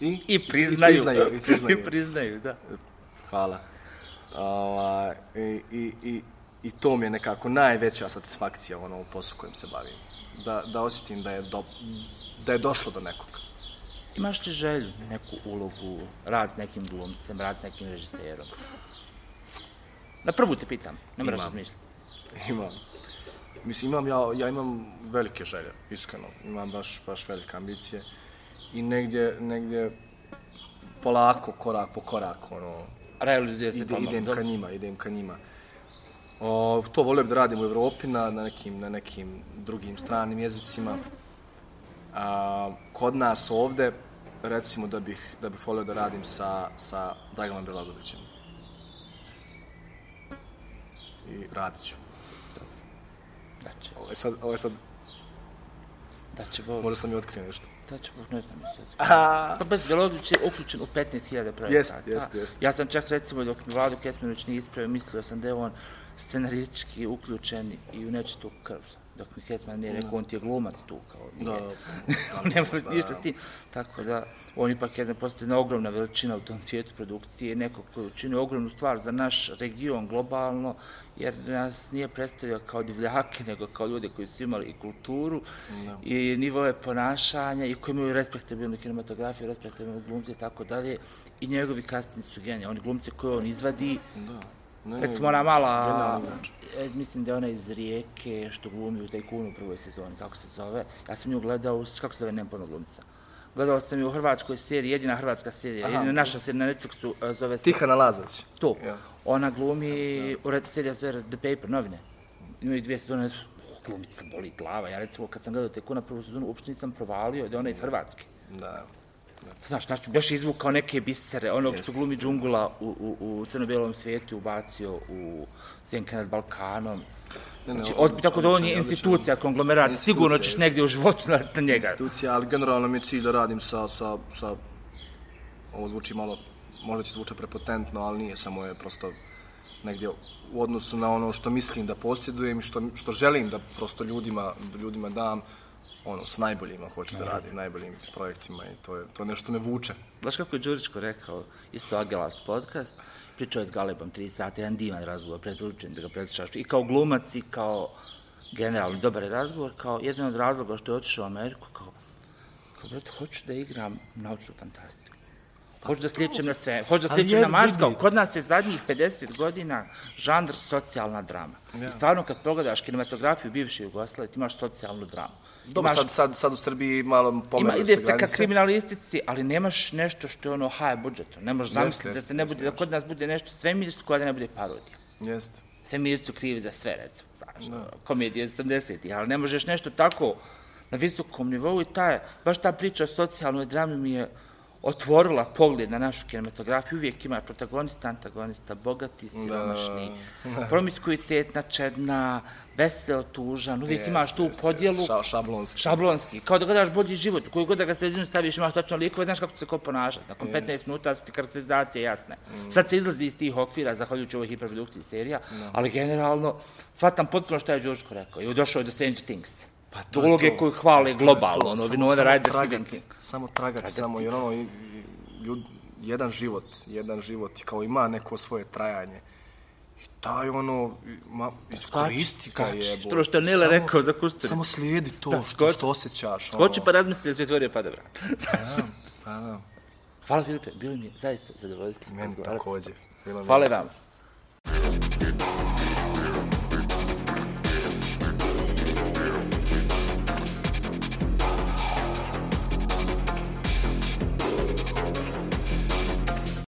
Moju, I? I priznaju. I priznaju, i [laughs] priznaju. I priznaju, da. Hvala. Ova, i, i, i, I to mi je nekako najveća satisfakcija ono, u poslu kojim se bavim. Da, da osjetim da je, do, da je došlo do nekog. Imaš ti želju, neku ulogu, rad s nekim glumcem, rad s nekim režiserom? Na prvu te pitam, ne moraš razmišljati. Imam. Mislim, imam, ja, ja imam velike želje, iskreno. Imam baš, baš velike ambicije. I negdje, negdje polako, korak po korak, ono, Realizuje se ide, pomalo, idem ka njima, idem ka njima. O, to volio bi da radim u Evropi na, na, nekim, na nekim drugim stranim jezicima. A, kod nas ovde, recimo da bih, da bih volio da radim sa, sa Draganom Belagovićem. I radit ću. Da će, Ovo je sad, ovo je sad, da će Bog, možda sam i otkrio nešto. da će Bog, ne znam. A, Pa bez Belogić je uključen u 15.000 projekata. Jest, jest, jest. Ja sam čak recimo dok mi Vlado Kesmanović nije ispravio, mislio sam da je on scenaristički uključen i u nečitu krv. Dok mi Kesman nije rekao, on ti je glumac tu, kao nije. Da, [laughs] ne može ništa s tim. Tako da, on ipak jedna postoji jedna ogromna veličina u tom svijetu produkcije, neko koji učini ogromnu stvar za naš region globalno, jer nas nije predstavio kao divljake, nego kao ljude koji su imali i kulturu, Da. i nivoje ponašanja, i koji imaju respektabilnu kinematografiju, respektabilnu glumce i tako dalje, i njegovi casting su genijali. Oni glumce koje on izvadi, Da. Ne, Recimo ona mala, igrač. e, mislim da je ona iz Rijeke, što glumi u Tajkunu u prvoj sezoni, kako se zove. Ja sam nju gledao, u- kako se zove Nempano glumca. Gledao sam ju u hrvatskoj seriji, jedina hrvatska serija, Aha. jedina naša serija na Netflixu, e, zove se Tihana Lazović. to. Ja. Ona glumi u red serija zove The Paper, novine. Imaju dvije sezone, uh, glumica boli glava. Ja recimo kad sam gledao Tajkuna prvu sezonu, uopšte nisam provalio da je ona iz Hrvatske. Da. Znaš, znači, baš je izvukao neke bisere, onog što Jest. glumi džungula u, u, u crno-bijelom svijetu, ubacio u Zjenke nad Balkanom. Ne, ne, Znači, odličan, ozbi, tako da on je institucija, konglomerat, Institucija, sigurno ćeš jest. negdje u životu na, na njega. institucija, ali generalno mi je cilj da radim sa, sa, sa ovo zvuči malo, možda će zvučati prepotentno, ali nije, samo je prosto negdje u odnosu na ono što mislim da posjedujem i što, što želim da prosto ljudima, ljudima dam, ono, s najboljima hoću da radim, najboljim projektima i to je, to je nešto me vuče. Znaš kako je Đuričko rekao, isto Agelast podcast, pričao je s Galebom tri sata, jedan divan razgovor, preporučujem da ga preslušaš, i kao glumac i kao generalni dobar je razgovor, kao jedan od razloga što je otišao u Ameriku, kao, kao brate, hoću da igram naučnu fantastiku. Hoću da sličem na sve, hoću da sličem na je- Mars, kao, vidi. kod nas je zadnjih 50 godina žanr socijalna drama. I stvarno kad pogledaš kinematografiju bivše Jugoslavije, ti imaš socijalnu dramu. Dobro, sad, sad, sad u Srbiji malo Ima, pomeraju ide se se ka kriminalistici, ali nemaš nešto što je ono high budžetom. Ne možeš zamisliti da se ne bude, da kod nas bude nešto svemirsko, a da ne bude parodija. Jeste. Svemirci su krivi za sve, recimo, znaš, no. komedije iz 70-ih, ali ne možeš nešto tako na visokom nivou i ta, baš ta priča o socijalnoj drami mi je otvorila pogled na našu kinematografiju. Uvijek imaš protagonista, antagonista, bogati, siromašni, promiskuitetna, čedna, veseo, tužan. Uvijek Jeste, imaš tu jeste, podjelu. jeste, ša- šablonski. Šablonski, kao da gledaš bolji život, u koju god da ga sredinu staviš, imaš tačno likove, znaš kako se ko ponašati. Nakon 15 minuta su ti karakterizacije jasne. Sad se izlazi iz tih okvira, zahvaljujući ovoj hiperprodukciji serija, ali generalno, shvatam potpuno šta je Đurško rekao. I došao je do Stranger Things. Pa to uloge koju hvale globalno, ono, Ryder, tragat, Stephen King. Samo tragati, samo jer ono, i- i- ljud, jedan život, jedan život, kao ima neko svoje trajanje. I taj ono, ma, iskoristi ga skači. je. To je ono što je Nele rekao za Kusturicu. Samo slijedi to što, skoči. što osjećaš. Skoči ono. pa razmisli da se otvorio pa dobro. Pa da, Hvala Filipe, bilo mi je zaista zadovoljstvo. meni također. mi je- Hvala i vama.